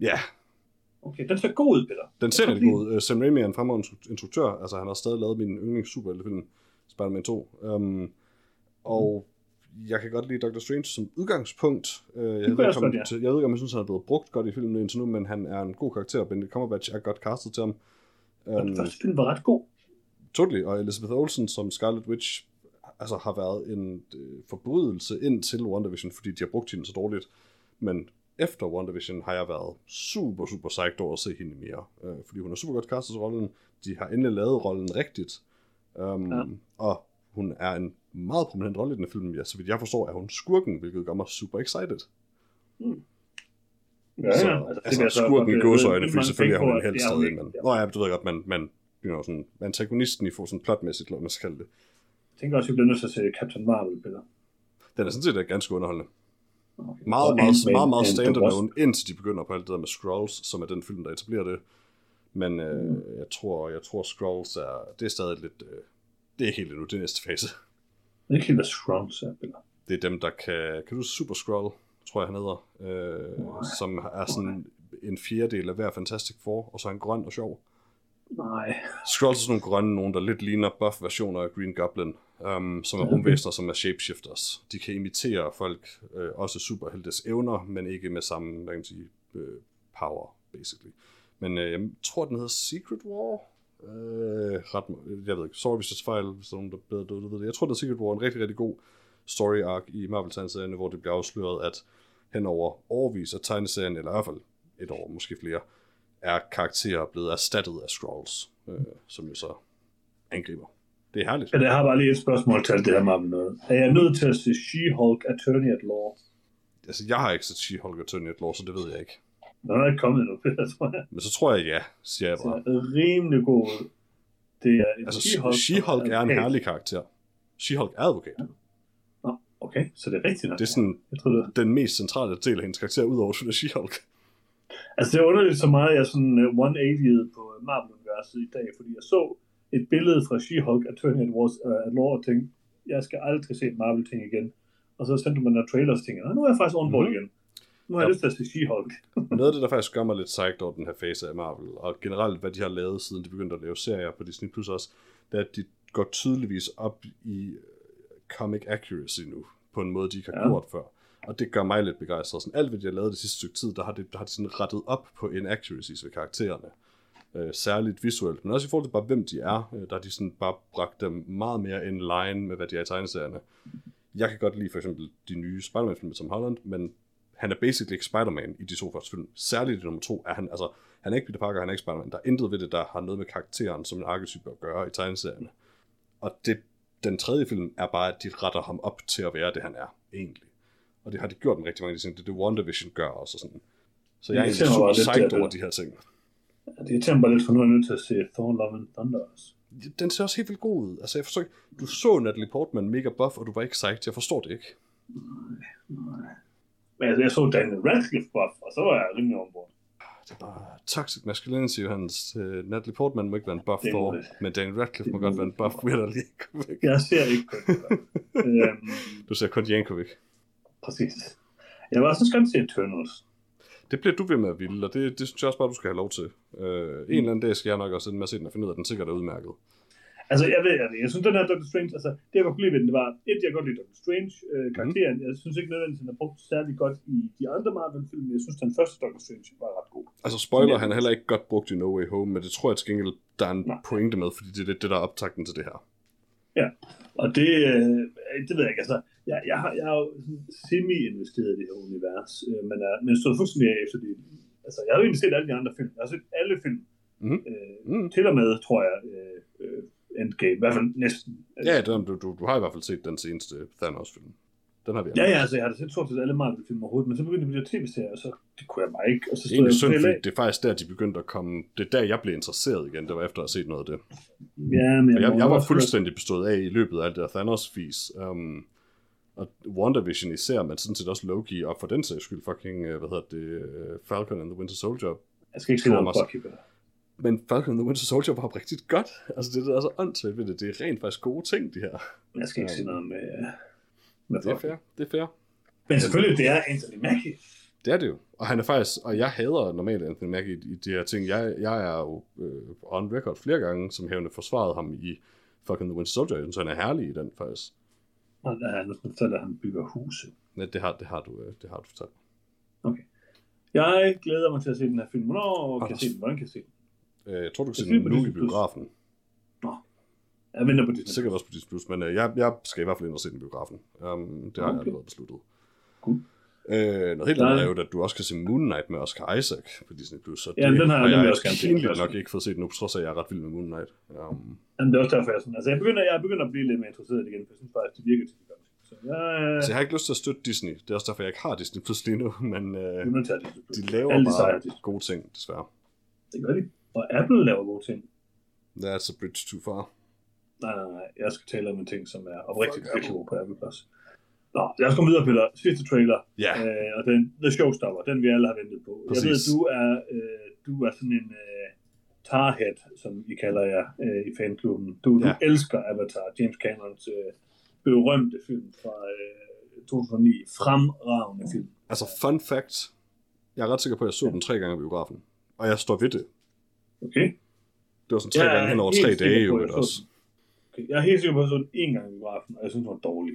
ja, Okay, den ser god ud, Peter. den ser lide god ud. Øh, Sam Raimi er en fremragende instru- instruktør. Altså, han har stadig lavet min yndlings superheltefilm, Spider-Man 2. Um, og jeg kan godt lide Doctor Strange som udgangspunkt. Uh, jeg, ved ikke, om, godt, ja. til, jeg ved ikke, om jeg synes, han er blevet brugt godt i filmen indtil nu, men han er en god karakter, og Benedict Cumberbatch er godt castet til ham. Og den Um, første film var ret god. Totally, og Elizabeth Olsen som Scarlet Witch altså, har været en øh, forbrydelse ind til WandaVision, fordi de har brugt hende så dårligt. Men efter WandaVision har jeg været super, super psyched over at se hende mere, øh, fordi hun er super godt castet til rollen. De har endelig lavet rollen rigtigt. Um, Ja. Og hun er en meget prominent rolle i den film. Ja, så vidt jeg forstår, er hun skurken, hvilket gør mig super excited. Ja, så, ja, altså, det vil jeg så skurken i godt, øh, gåsøjne, vide fordi selvfølgelig er hun en helt stadig, men... Ja. Nå ja, du ved godt, man, man you know, sådan, antagonisten i får sådan plotmæssigt, hvad man skal kalde det. Jeg tænker også, at vi bliver nødt til at se Captain Marvel, Peter. Den er sådan set ganske underholdende. Meget, meget, meget, meget standalone, indtil de begynder på alt det der med Skrulls, som er den film, der etablerer det. Men øh, Mm. jeg tror, jeg tror Skrulls er, det er stadig lidt, øh, det er helt endnu, det er næste fase. Det er ikke helt, hvad Skrulls er, Peter. Det er dem, der kan, kan du Super Skrull, tror jeg han hedder, øh, Nej. som er sådan en fjerdedel af hver Fantastic Four, og så er han grøn og sjov. Nej. Skrulls er sådan nogle grønne, nogen der lidt ligner buff-versioner af Green Goblin, um, som er rumvæsener, som er shapeshifters. De kan imitere folk, øh, også superheltes evner, men ikke med samme, hvad kan man sige, øh, power, basically. Men øh, jeg tror, den hedder Secret War. Øh, ret, jeg ved ikke, sorry hvis jeg tager fejl, hvis der er nogen, der er bedre ved det. Jeg tror, den hedder Secret War, en rigtig, rigtig god story arc i marvel tegneserien hvor det bliver afsløret, at hen over overvis af tegneserien, eller i hvert fald et år, måske flere, er karakterer blevet erstattet af Skrulls, øh, som jo så angriber. Det er herligt. Men jeg har bare lige et spørgsmål til alt det her Marvel noget. Er jeg nødt til at se She-Hulk Attorney at Law? Altså, jeg har ikke set She-Hulk og Tony Law, så det ved jeg ikke. Den er ikke kommet endnu, tror jeg. Men så tror jeg ja, siger jeg bare. er rimelig god. Det er en Altså, She-Hulk. She-Hulk er en herlig karakter. She-Hulk er advokat. Nå, okay, så det er rigtigt nok. Det er sådan Jeg tror det. den mest centrale del af hendes karakter, udover at She-Hulk. Altså, det er underligt så meget, at jeg sådan uh, 180'ede på uh, Marvel-universet i dag, fordi jeg så et billede fra She-Hulk Attorney at, Wars, uh, at Law og tænkte, jeg skal aldrig se Marvel-ting igen. Og så sendte man nogle trailers og tænkte, "Nå, nu er jeg faktisk on board Mhm. igen. Nu har jeg Ja. lyst til at se She-Hulk. Noget af det, der faktisk gør mig lidt psyched over den her fase af Marvel, og generelt, hvad de har lavet, siden de begyndte at lave serier på Disney Plus også, det er, at de går tydeligvis op i øh, comic accuracy nu, på en måde, de ikke har Ja. gjort før. Og det gør mig lidt begejstret. Sådan, alt, hvad de har lavet det sidste stykke tid, der har, det, der har de sådan rettet op på inaccuracies ved karaktererne. Øh, særligt visuelt, men også i forhold til bare, hvem de er. Øh, der har de sådan bare bragt dem meget mere in line med, hvad de er i tegneserierne. Jeg kan godt lide for eksempel de nye Spider-Man-film med Tom Holland, men han er basically ikke Spider-Man i de to første film. Særligt i nummer to er han, altså, han er ikke Peter Parker, han er ikke Spider-Man. Der er intet ved det, der har noget med karakteren som en arketype at gøre i tegneserierne. Og det, den tredje film er bare, at de retter ham op til at være det, han er, egentlig. Og det har de gjort med rigtig mange af de ting. Det er det WandaVision gør også. Og sådan. Så jeg er egentlig super psyched over de her ting. Det irriterer bare lidt, for nu er jeg nødt til at se Thor Love and Thunder også. Den ser også helt vildt god ud. Altså, jeg forstår ikke. Du så Natalie Portman mega buff, og du var ikke psyched. Jeg forstår det ikke. Nej. Men altså, jeg så Daniel Radcliffe buff, og så var jeg rimelig ombord. Det er bare toxic masculinity, Johannes. Uh, Natalie Portman må ikke være en buff for, men Daniel Radcliffe Det må godt være en buff, det. Witterly. Jeg ser ikke det. øhm, Du ser kun Jankovic. præcis. Jeg var også skønt til Eternals. Det bliver du ved med at ville, og det, det synes jeg også bare, du skal have lov til. Uh, en eller anden dag skal jeg nok også ind med at se den og finde ud af, at den sikkert er udmærket. Altså, jeg ved, jeg, ved, jeg synes, den her Doctor Strange, altså, det jeg godt kunne lide ved den, det var, et, jeg godt lide Doctor Strange øh, karakteren. Mm. Jeg synes ikke nødvendigvis, den er brugt særlig godt i de andre Marvel-film, men jeg synes, den første Doctor Strange var ret god. Altså spoiler, Ja. han er heller ikke godt brugt i No Way Home, men det tror jeg til gengæld, der er en Nej. pointe med, fordi det er det, der er optakten til det her. Og det, øh, det ved jeg ikke, altså, jeg, jeg, har, jeg har jo semi-investeret i det her univers, øh, men, er, men stået fuldstændig af efter det. Altså, jeg har jo egentlig set alle de andre film. Jeg har set alle film. Mhm. Øh, Mm. til og med, tror jeg, øh, øh, Endgame. I hvert fald næsten. Ja, det, du, du, du har i hvert fald set den seneste Thanos-film. Den har vi Ja, ja, altså, jeg har set stort set alle Marvel-film overhovedet, men så begyndte det at blive tv-serier, og så det kunne jeg bare ikke. Og så Det er egentlig stod synd, jeg fordi det er faktisk der, de begyndte at komme... Det er der, jeg blev interesseret igen. Det var efter at have set noget af det. Ja, men jeg, må jeg var fuldstændig bestået af i løbet af alt det der Thanos-fis. Um, og WandaVision især, men sådan set også Loki, og for den sags skyld fucking, uh, hvad hedder det, uh, Falcon and the Winter Soldier. Jeg skal ikke se noget om men- Falcon and the Winter Soldier var rigtig godt. Altså det, der er så åndssvagt ved det, det er rent faktisk gode ting, de her. jeg skal ikke se noget med, med Det er fair, det er fair. Men selvfølgelig, det er Anthony Mackie. Det er det jo. Og han er faktisk, og jeg hader normalt Anthony Mackie i, i de her ting. Jeg, jeg er jo øh, on record flere gange, som hævende forsvaret ham i fucking The Winter Soldier. Synes, han er herlig i den faktisk. Og der er noget, fortæller, at han bygger huse. Ja, det har, det har du, øh, det har du fortalt. Jeg glæder mig til at se den her film. Hvornår kan jeg se den? Hvordan kan jeg se den? Øh, jeg tror, du kan Jeg se den nu i biografen. Jeg venter på Disney. Sikkert også på Disney+, Plus, men øh, jeg, jeg skal i hvert fald ind og se den i biografen. Um, det har jeg Okay. allerede besluttet. Cool. Øh, noget helt er- andet er jo, at du også kan se Moon Knight med Oscar Isaac på Disney+. Plus, Så Ja, den har jeg har jeg også gerne set. pinligt nok ikke fået set nu, på trods af, at jeg er ret vild med Moon Knight. Um, Jamen, det er også derfor, jeg er sådan. Altså, jeg begynder, jeg begynder at blive lidt mere interesseret igen, for jeg synes faktisk, det virker til det godt. Så jeg, Så jeg har ikke lyst til at støtte Disney. Det er også derfor, jeg ikke har Disney Plus lige nu. Men øh, jeg de laver Alle bare de- gode ting, desværre. Det gør de. Og Apple laver gode ting. That's a bridge too far. Nej, nej, nej. Jeg skal tale om en ting, som er oprigtigt virkelig god på Apple Plus. Nå, lad os komme videre, Peter. Sidste trailer. Ja, Øh, og den, The Showstopper, den vi alle har ventet på. Præcis. Jeg ved, du er, øh, du er sådan en øh, tarhead, som I kalder jer øh, i fanklubben. Du, ja. Ja. du elsker Avatar, James Camerons øh, berømte film fra øh, 2009. Fremragende film. altså fun fact. Jeg er ret sikker på, at jeg så den tre gange i biografen. Og jeg står ved det. Okay? Det var sådan tre Jeg gange hen over tre dage jo også. okay. Jeg er helt sikker på, at jeg så den en gang i biografen, og jeg synes, den var dårlig.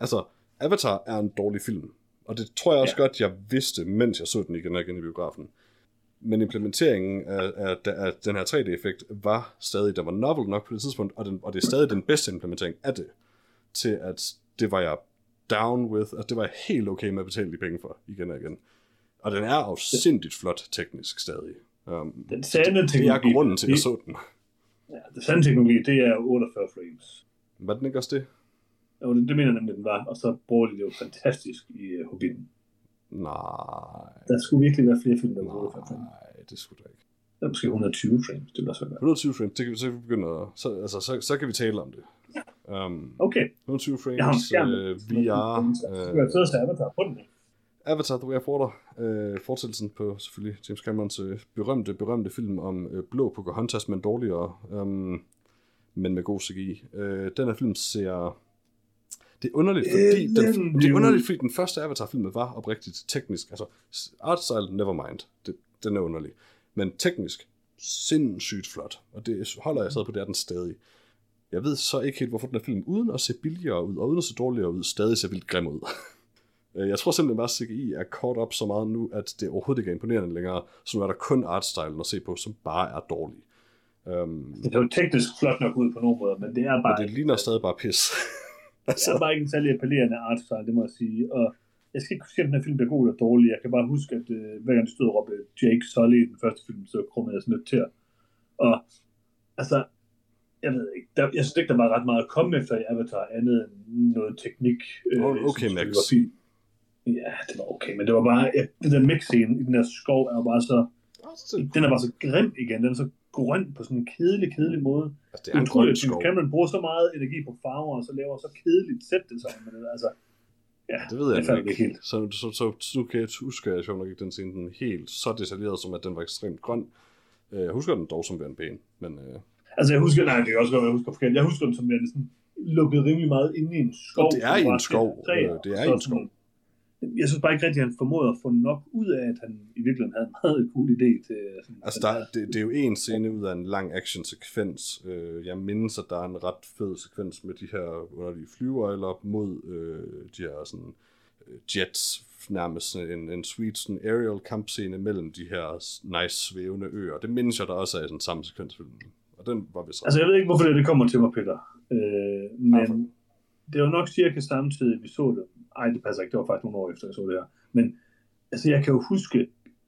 Altså, Avatar er en dårlig film. Og det tror jeg også Ja. godt, jeg vidste, mens jeg så den igen og igen i biografen. Men implementeringen af, af, af den her 3D-effekt var stadig, der var novel nok på det tidspunkt, og, den, og det er stadig den bedste implementering af det, til at det var jeg down with, at det var jeg helt okay med at betale de penge for, igen og igen. Og den er afsindigt flot teknisk stadig. Um, Den sande det er teknologi, grunden til, at jeg det, så den. ja, den sande teknologi, det er 48 frames. Var den ikke også det? Jo, det, det mener jeg nemlig, den var. Og så bruger de det jo fantastisk i uh, Hobbiten. Nej, Der skulle virkelig være flere film, der var 48 frames. nej, det skulle der ikke. Der er måske 120 frames, det bliver så godt. 120 frames, det kan vi så kan vi begynde at, så, altså, så, så kan vi tale om det. Um, Okay, 120 frames, jeg har skærm. uh, VR, jeg sidde og se Avatar på den. Avatar The Way of Water, uh, fortsættelsen på selvfølgelig James Camerons uh, berømte, berømte film om uh, blå Pocahontas, men dårligere, um, men med god CGI. Uh, den her film ser... Det er underligt, fordi den, det er underligt, fordi den første Avatar-film var oprigtigt teknisk. Altså, art style, never mind. Det, den er underlig. Men teknisk, sindssygt flot. Og det holder jeg stadig på, det er den stadig. Jeg ved så ikke helt, hvorfor den her film, uden at se billigere ud, og uden at se dårligere ud, stadig ser vildt grim ud. Øh, jeg tror simpelthen bare, at CGI er kort op så meget nu, at det overhovedet ikke er imponerende længere. Så nu er der kun artstylen at se på, som bare er dårlig. Um, Det er jo teknisk flot nok ud på nogle måder, men det er men bare, det ligner stadig bare pis. det er altså, bare ikke en særlig appellerende artstyle, det må jeg sige. Og jeg skal ikke sige, om den her film bliver god eller dårlig. Jeg kan bare huske, at øh, hver gang de stod og råbte Jake Sully i den første film, så krummede jeg sådan lidt til. Og altså, jeg ved ikke, der, jeg synes ikke, der var ret meget at komme efter i Avatar, andet end noget teknik. Øh, Oh, okay, som Max. var fint. Ja, det var okay, men det var bare, ja, den der mix-scene i den der skov er bare så, den er bare så grim igen, den er så grøn på sådan en kedelig, kedelig måde. altså, det Det er en grøn skov. Cameron bruger så meget energi på farver, og så laver så kedeligt set design med det. Altså, Ja, Det ved jeg faldt ikke. ikke helt. Så, så, så, så, kan jeg huske, at jeg sjovt nok ikke den scene den helt så detaljeret, som at den var ekstremt grøn. Øh, Jeg husker den dog som værende pæn, men øh, Altså, jeg husker, nej, det kan også godt jeg husker forkert. Jeg husker den som værende sådan lukket rimelig meget inde i en skov. Og det er i en skov. træer. Øh, det er i en sådan- Jeg synes bare ikke rigtig, at han formåede at få nok ud af, at han i virkeligheden havde en meget cool idé til sådan, Altså, der, det, det er jo en scene ud af en lang action-sekvens. Øh, jeg mindes, at der er en ret fed sekvens med de her underlige flyver mod øh, de her sådan, øh, jets, nærmest en, en sweet sådan aerial kampscene mellem de her nice svævende øer. Det mindes jeg, der også er i sådan samme sekvens. Og den var vist Altså, jeg ved ikke, hvorfor det, det kommer til mig, Peter. Øh, men Hvorfor? det var nok cirka samtidig, vi så det. Ej, det passer ikke. Det var faktisk nogle år efter, jeg så det her. Men altså, jeg kan jo huske,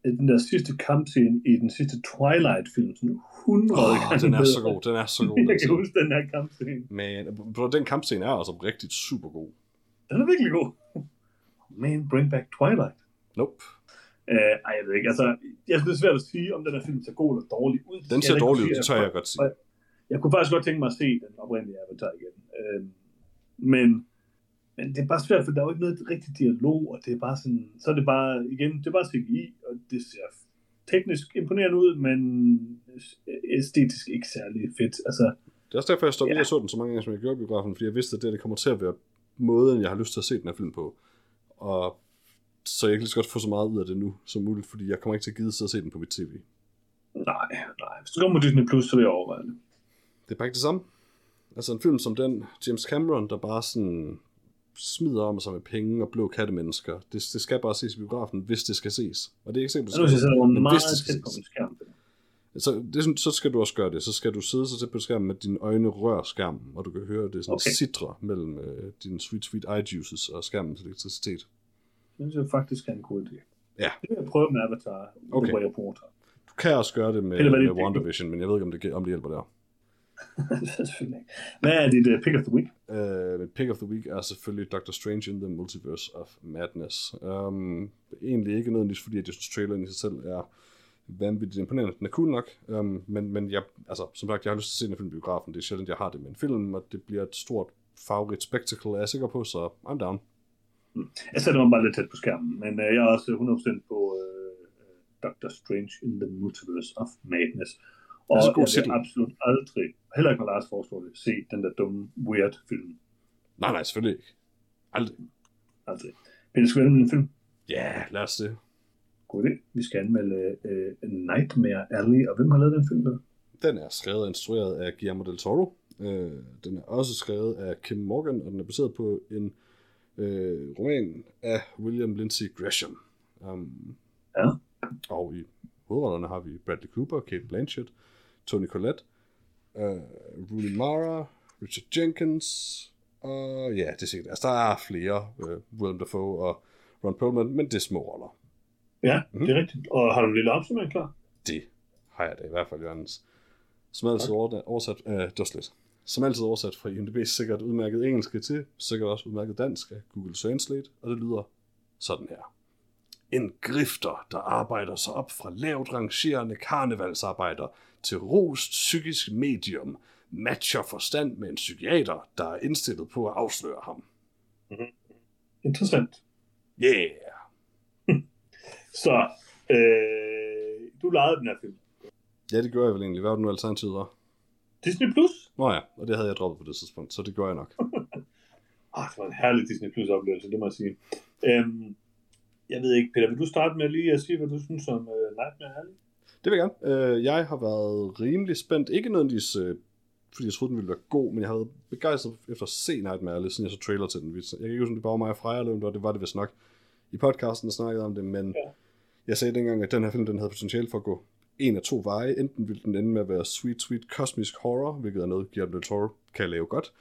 at den der sidste kampscene i den sidste Twilight-film, sådan 100 oh, gange den er så god, den er så god. Jeg kan scene. huske den her kampscene. Men den kampscene er altså rigtig super god. Den er virkelig god. Man, bring back Twilight. Nope. Uh, ej, jeg ved ikke. Altså, jeg synes, det er svært at sige, om den her film ser god eller dårlig ud. Den ser dårlig ud, det tør jeg godt sige. Jeg kunne faktisk godt tænke mig at se den oprindelige Avatar igen. Uh, men, men det er bare svært, for der er jo ikke noget rigtig dialog, og det er bare sådan, så er det bare, igen, det er bare CGI, og det ser teknisk imponerende ud, men æstetisk ikke særlig fedt. Altså, Det er også derfor, jeg står Ja. og så den så mange gange, som jeg gjorde i biografen, fordi jeg vidste, at det, det kommer til at være måden, jeg har lyst til at se den her film på. Og så jeg kan lige så godt få så meget ud af det nu som muligt, fordi jeg kommer ikke til at gide sidde og se den på mit tv. nej, nej. Hvis du kommer på Disney Plus, så vil jeg overveje det. Det er bare ikke det samme. Altså en film som den, James Cameron, der bare sådan smider om sig med penge og blå kattemennesker. Det, det skal bare ses i biografen, hvis det skal ses. Og det er ikke at det var Men meget hvis det skal ses. Så, det så skal du også gøre det. Så skal du sidde så tæt på skærmen med dine øjne rør skærmen, og du kan høre det sådan Okay. sidre mellem øh, dine sweet, sweet eye juices og skærmens elektricitet. Det synes jeg faktisk er en god idé. Ja. Det vil jeg prøve med Avatar, Okay. The Way of Water. Du kan også gøre det med, det med. WandaVision, men jeg ved ikke, om det, om det hjælper der. Selvfølgelig ikke. Hvad er dit uh, pick of the week? Uh, mit pick of the week er selvfølgelig Doctor Strange in the Multiverse of Madness. Um, egentlig ikke nødvendigvis, fordi jeg synes, traileren i sig selv er vanvittigt imponerende. Den er cool nok, um, men, men jeg, altså, som sagt, jeg har lyst til at se den film biografen. Det er sjældent, jeg har det med en film, og det bliver et stort farverigt spectacle, er jeg sikker på, så I'm down. Jeg sætter mig bare lidt tæt på skærmen, men uh, jeg er også 100% på uh, Doctor Strange in the Multiverse of Madness. Og Det er jeg vil absolut aldrig, heller ikke når Lars foreslår det, se den der dumme, weird film. Nej, nej, selvfølgelig ikke. Aldrig. Aldrig. Peter, skal vi anmelde en film? Ja, yeah, lad os det. God idé. Vi skal anmelde uh, Nightmare Alley, og hvem har lavet den film? Der? Den er skrevet og instrueret af Guillermo del Toro. Øh, den er også skrevet af Kim Morgan, og den er baseret på en øh, roman af William Lindsay Gresham. Um, Ja. Og i hovedrollerne har vi Bradley Cooper, Kate Blanchett, Tony Collette, øh, Rooney Mara, Richard Jenkins, og ja, det er sikkert. Altså, der er flere, øh, Willem Dafoe og Ron Perlman, men det er små roller. Ja, Mhm. det er rigtigt. Og har du en lille opsummering klar? Det har jeg da i hvert fald, Jørgens. Som altid over, oversat, øh, slet. Som altid oversat fra IMDb's sikkert udmærket engelske til, sikkert også udmærket dansk af Google Translate, og det lyder sådan her. En grifter, der arbejder sig op fra lavt rangerende karnevalsarbejder til rost psykisk medium, matcher forstand med en psykiater, der er indstillet på at afsløre ham. Interessant. Yeah! Så, øh, du lejede den her film. Ja, det gør jeg vel egentlig. Hvad var det nu alternativet var? Disney Plus? Nå ja, og det havde jeg droppet på det tidspunkt, så det gør jeg nok. Ah, det var en herlig Disney Plus oplevelse, det må jeg sige. Øhm, jeg ved ikke, Peter, vil du starte med lige at sige, hvad du synes om uh, Nightmare Alley? Det vil jeg gerne. Øh, jeg har været rimelig spændt. Ikke nødvendigvis, øh, fordi jeg troede, den ville være god, men jeg har været begejstret efter at se Nightmare Alley, siden jeg så trailer til den. Jeg kan ikke huske, om det bare var mig og Freja, eller om det var, det var det vist nok i podcasten, der snakkede om det, men Ja. jeg sagde dengang, at den her film den havde potentiale for at gå en af to veje. Enten ville den ende med at være sweet, sweet kosmisk horror, hvilket er noget, Guillermo del Toro kan lave godt,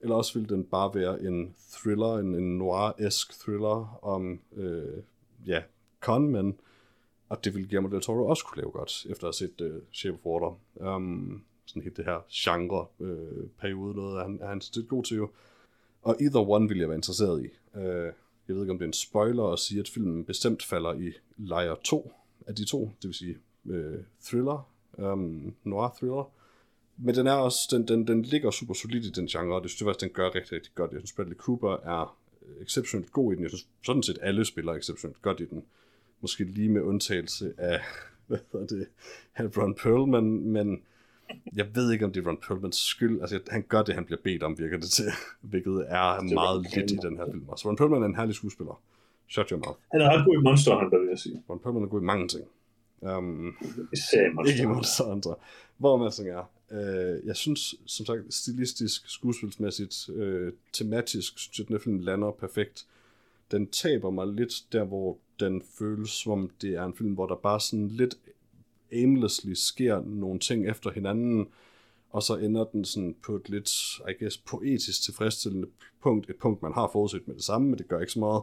eller også ville den bare være en thriller, en, en noir-esk thriller om, øh, ja, conmen, og det ville Guillermo del Toro også kunne lave godt, efter at have set uh, Shape of Water. Um, sådan helt det her genre-periode, øh, noget er han, er han lidt god til jo. Og either one ville jeg være interesseret i. Uh, jeg ved ikke, om det er en spoiler at sige, at filmen bestemt falder i lejer 2 af de to, det vil sige uh, thriller, um, noir-thriller. Men den er også, den, den, den ligger super solid i den genre, og det synes jeg faktisk, den gør rigtig, rigtig godt. Jeg synes, Bradley Cooper er exceptionelt god i den. Jeg synes sådan set, alle spiller exceptionelt godt i den. Måske lige med undtagelse af, hvad hedder det, Ron Perlman, men jeg ved ikke, om det er Ron Perlmans skyld. Altså, han gør det, han bliver bedt om, virker det til. Hvilket er det meget lidt i den her film. Altså, Ron Perlman er en herlig skuespiller. Shut your mouth. Han er ret god i Monster Hunter, vil jeg sige. Ron Perlman er god i mange ting. Um, Især i Monster ikke. Monster Hunter. Hvor man sådan er. Uh, jeg synes, som sagt, stilistisk, skuespilsmæssigt, uh, tematisk, synes jeg, den her film lander perfekt. Den taber mig lidt der, hvor den føles som om det er en film, hvor der bare sådan lidt aimlessly sker nogle ting efter hinanden, og så ender den sådan på et lidt, I guess, poetisk tilfredsstillende punkt, et punkt, man har forudset med det samme, men det gør ikke så meget,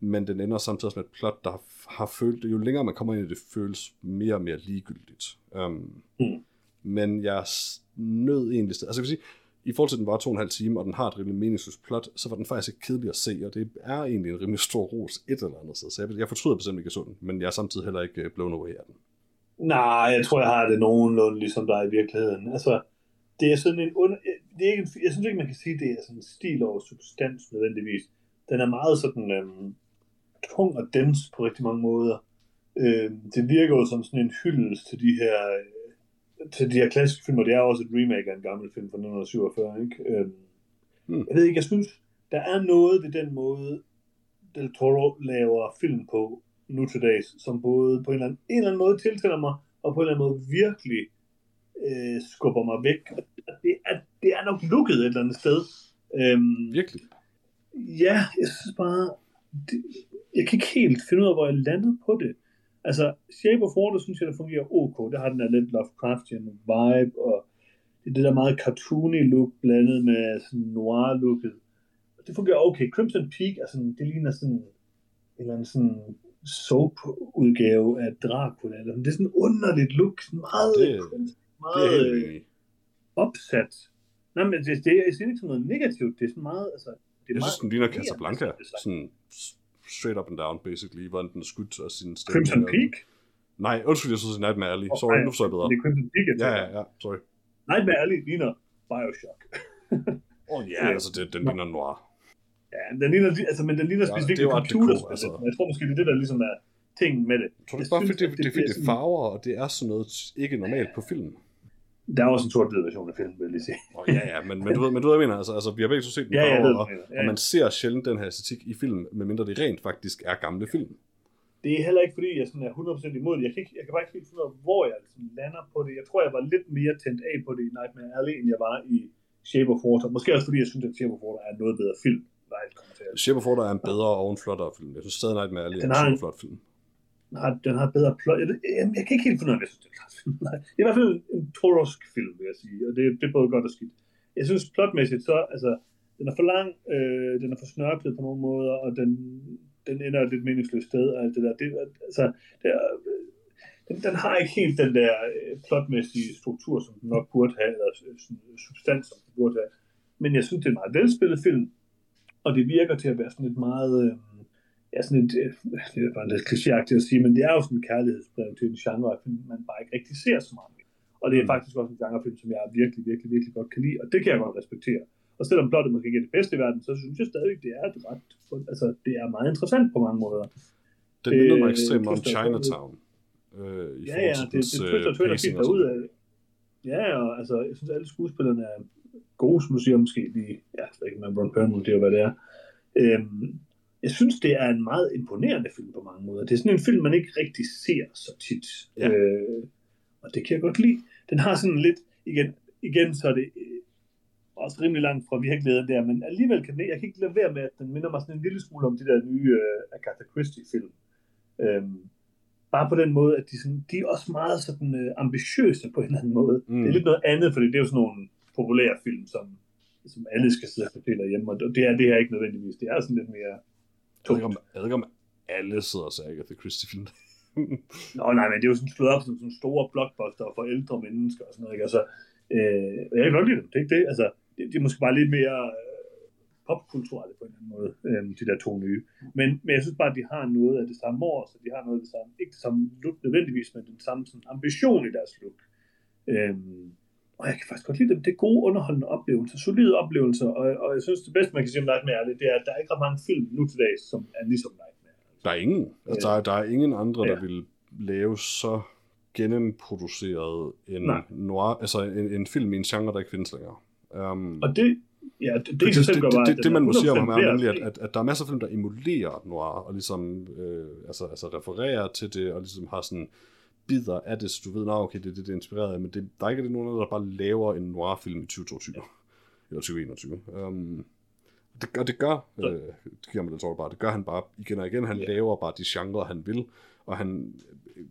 men den ender samtidig med et plot, der har, har følt, jo længere man kommer ind i det, føles mere og mere ligegyldigt. Um, Mm. Men jeg nød egentlig, altså jeg vil sige, i forhold til, at den var to og en halv time, og den har et rimelig meningsløst plot, så var den faktisk ikke kedelig at se, og det er egentlig en rimelig stor ros et eller andet sted. Så jeg, jeg fortryder bestemt ikke, at jeg så den, men jeg er samtidig heller ikke øh, blown away af den. Nej, jeg tror, jeg har det nogenlunde ligesom dig i virkeligheden. Altså, det er sådan en under... Det er ikke, jeg synes ikke, man kan sige, at det er sådan en stil over substans nødvendigvis. Den er meget sådan øhm, tung og dens på rigtig mange måder. Øhm, det virker jo som sådan en hyldest til de her øh, til de her klassiske film, og det er også et remake af en gammel film fra 1947, ikke? Øhm, Hmm. Jeg ved ikke, jeg synes, der er noget ved den måde, Del Toro laver film på nu til dags, som både på en eller anden, en eller anden måde tiltaler mig, og på en eller anden måde virkelig øh, skubber mig væk. Det er, det er nok lukket et eller andet sted. Øhm, Virkelig. Ja, jeg synes bare, det, jeg kan ikke helt finde ud af, hvor jeg landede på det. Altså, Shape of Water synes jeg, der fungerer ok. Der har den der lidt Lovecraftian vibe, og det er det der meget cartoony look, blandet med sådan noir-looket. Det fungerer okay. Crimson Peak er sådan, det ligner sådan en eller anden sådan soap-udgave af Dracula. Eller sådan. Det er sådan en underligt look. Sådan meget, Det- Det er meget helt øh, opsat. Nej, men det, det, jeg siger ikke som noget negativt. Det er sådan meget, altså... Det er Jeg meget, synes, den ligner Casablanca. Sådan straight up and down, basically, hvordan den er skudt og sin stemme. Crimson Peak? Nej, undskyld, jeg synes, Nightmare Alley. Åh, Sorry, nej, nu forstår jeg bedre. Det er Crimson Peak, jeg Ja, tænker. ja, ja, sorry. Nightmare Alley ligner Bioshock. Åh oh, ja, altså, det, den ligner noir. Ja, den ligner, altså, men den ligner Ja, specifikt det er ja, computerspil. altså. Altså. Jeg tror måske, det er det, der ligesom er tingen med det. Jeg tror er bare, fordi det, det, det det, det, farver, og det er sådan noget ikke normalt på film. Der er også en sort-hvid version af filmen, vil jeg lige sige. Oh, ja, ja, men, men, du ved, men du ved, jeg mener. Altså, altså, vi har begge to set den Ja, og, hvad du mener. og Ja. man ser sjældent den her æstetik i film, medmindre det rent faktisk er gamle film. Det er heller ikke, fordi jeg sådan er 100% imod det. Jeg kan, ikke, jeg kan bare ikke helt finde ud af, hvor jeg ligesom lander på det. Jeg tror, jeg var lidt mere tændt af på det i Nightmare Alley, end jeg var i Shape of Water. Måske også fordi, jeg synes, at Shape of Water er en noget bedre film. Shape of Water er en bedre og en flottere film. Jeg synes stadig Nightmare Alley er en en- flot film den har, den har bedre plot. Jeg, jeg, jeg kan ikke helt finde ud af, om jeg synes, det er en film. Nej. Det er i hvert fald en Torosk film, vil jeg sige. Og det, det er både godt og skidt. Jeg synes plotmæssigt, så, altså, den er for lang, øh, den er for snørklet på nogle måder, og den, den ender et lidt meningsløst sted, og alt det der. Det, altså, det er, den, den har ikke helt den der øh, plotmæssige struktur, som den nok burde have, eller øh, sådan, øh, substans, som den burde have. Men jeg synes, det er en meget velspillet film, og det virker til at være sådan et meget... Øh, ja, sådan et, øh, det er bare lidt klichéagtigt at sige, men det er jo sådan en kærlighedsbrev til en genre af film, man bare ikke rigtig ser så meget. Og det er Mm. faktisk også en genrefilm, som jeg virkelig, virkelig, virkelig godt kan lide, og det kan jeg godt respektere. Og selvom plottet måske ikke er det bedste i verden, så synes jeg stadig, det er et ret, altså det er meget interessant på mange måder. Den minder mig Øh, ekstremt om Chinatown. Øh, i Ja, ja, det, det øh, twister og twister pacing fint derud af. Ja, og altså, jeg synes, alle skuespillerne er gode, som du siger, måske lige, ja, jeg ved ikke, med Ron Perlman, det er jo, hvad det er. Øhm, jeg synes, det er en meget imponerende film på mange måder. Det er sådan en film, man ikke rigtig ser så tit. Ja. Øh, og det kan jeg godt lide. Den har sådan lidt, igen, igen så er det øh, også rimelig langt fra virkeligheden der, men alligevel kan den, jeg kan ikke lade være med, at den minder mig sådan en lille smule om de der nye øh, Agatha Christie-film. Øhm, bare på den måde, at de, sådan, de er også meget sådan øh, ambitiøse på en eller anden måde. Mm. Det er lidt noget andet, fordi det er jo sådan nogle populære film, som, som alle skal sidde og fortælle derhjemme, og det er det her ikke nødvendigvis. Det er sådan lidt mere Jeg ved, ikke, om, jeg ved ikke, om alle sidder og ser Agatha Christie-film. Nå nej, men det er jo sådan slået op som sådan store blockbuster for ældre mennesker og sådan noget. Ikke? Altså, øh, jeg kan godt lide dem, det er ikke det. Altså, det, de er måske bare lidt mere øh, popkulturelle på en eller anden måde, øh, de der to nye. Men, men jeg synes bare, at de har noget af det samme år, så de har noget af det samme, ikke det samme look nødvendigvis, men den samme sådan, ambition i deres look. Øh, og jeg kan faktisk godt lide dem. Det er gode underholdende oplevelser, solide oplevelser, og, og jeg synes, det bedste, man kan sige om Nightmare, det, det er, at der er ikke ret mange film nu til dags, som er ligesom Nightmare. Der er ingen. Altså, der, er, der er ingen andre, der Ja. vil lave så gennemproduceret en Nej. noir, altså en, en film i en genre, der ikke findes længere. Um, Og det, ja, det, det, det, det, gør bare, det, det, det, man må sige om 100% ham er nemlig, at, at, at der er masser af film, der emulerer noir, og ligesom øh, altså, altså refererer til det, og ligesom har sådan bidder af det, så du ved, nah, okay, det er det, det er inspireret af, men det, der er ikke nogen, der bare laver en noir-film i 2022, eller 2021. Um, det, og det gør, Så- øh, det mig det tror jeg bare, det gør han bare igen og igen, han Ja. laver bare de genrer, han vil, og han,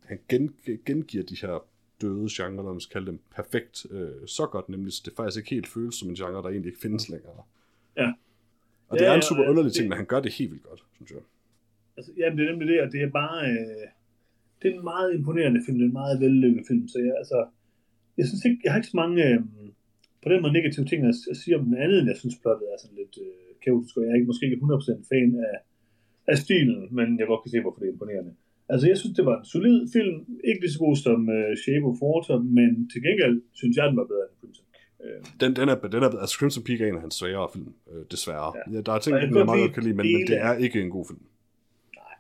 han gen, gengiver de her døde genre, når man skal kalde dem, perfekt øh, så godt, nemlig, så det faktisk ikke helt føles som en genre, der egentlig ikke findes længere. Ja. Og det Ja, er en ja, super og underlig det- ting, men han gør det helt vildt godt, synes jeg. Altså, jamen, det er nemlig det, og det er bare... Øh, det er en meget imponerende film, det er en meget vellykket film, så jeg, altså, jeg synes ikke, jeg har ikke så mange øh, på den måde negative ting at, at sige om den anden, end jeg synes plottet er sådan lidt øh, kaotisk, og jeg er ikke, måske ikke 100% fan af, af stilen, men jeg godt kan se, hvorfor det er imponerende. Altså, jeg synes, det var en solid film, ikke lige så god som øh, Shape of Water, men til gengæld synes jeg, den var bedre end Crimson. Øh, Den, den er, den er, altså Crimson Peak er en af hans sværere film, øh, desværre. Ja. Ja. der er ting, jeg jeg, meget godt kan lide, men, men det er ikke en god film.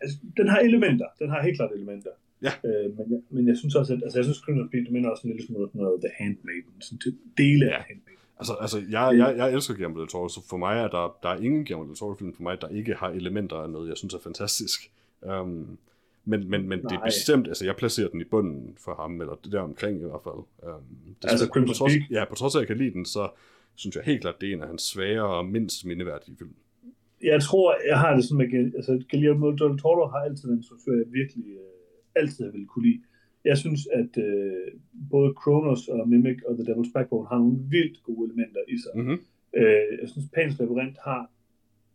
altså, den har elementer. Den har helt klart elementer. Ja. Øh, men, jeg, men jeg synes også, at altså, jeg synes, Crimson Peak, det minder også en lille smule om noget The Handmaiden. Sådan til dele Ja. af Handmaiden. Altså, altså jeg, jeg, jeg elsker Guillermo del Toro, så for mig er der, der er ingen Guillermo del Toro-film for mig, der ikke har elementer af noget, jeg synes er fantastisk. Um, men, men, men det er bestemt, altså jeg placerer den i bunden for ham, eller det der omkring i hvert fald. Um, det Altså på Crimson trods, Peak? Ja, på trods af, at jeg kan lide den, så synes jeg helt klart, det er en af hans svære og mindst mindeværdige film. Jeg tror, jeg har det sådan med, altså Guillermo del Toro har altid en instruktør, jeg virkelig øh, altid ville kunne lide. Jeg synes, at øh, både Kronos og Mimic og The Devil's Backbone har nogle vildt gode elementer i sig. Mm-hmm. Øh, jeg synes, Pans Labyrinth har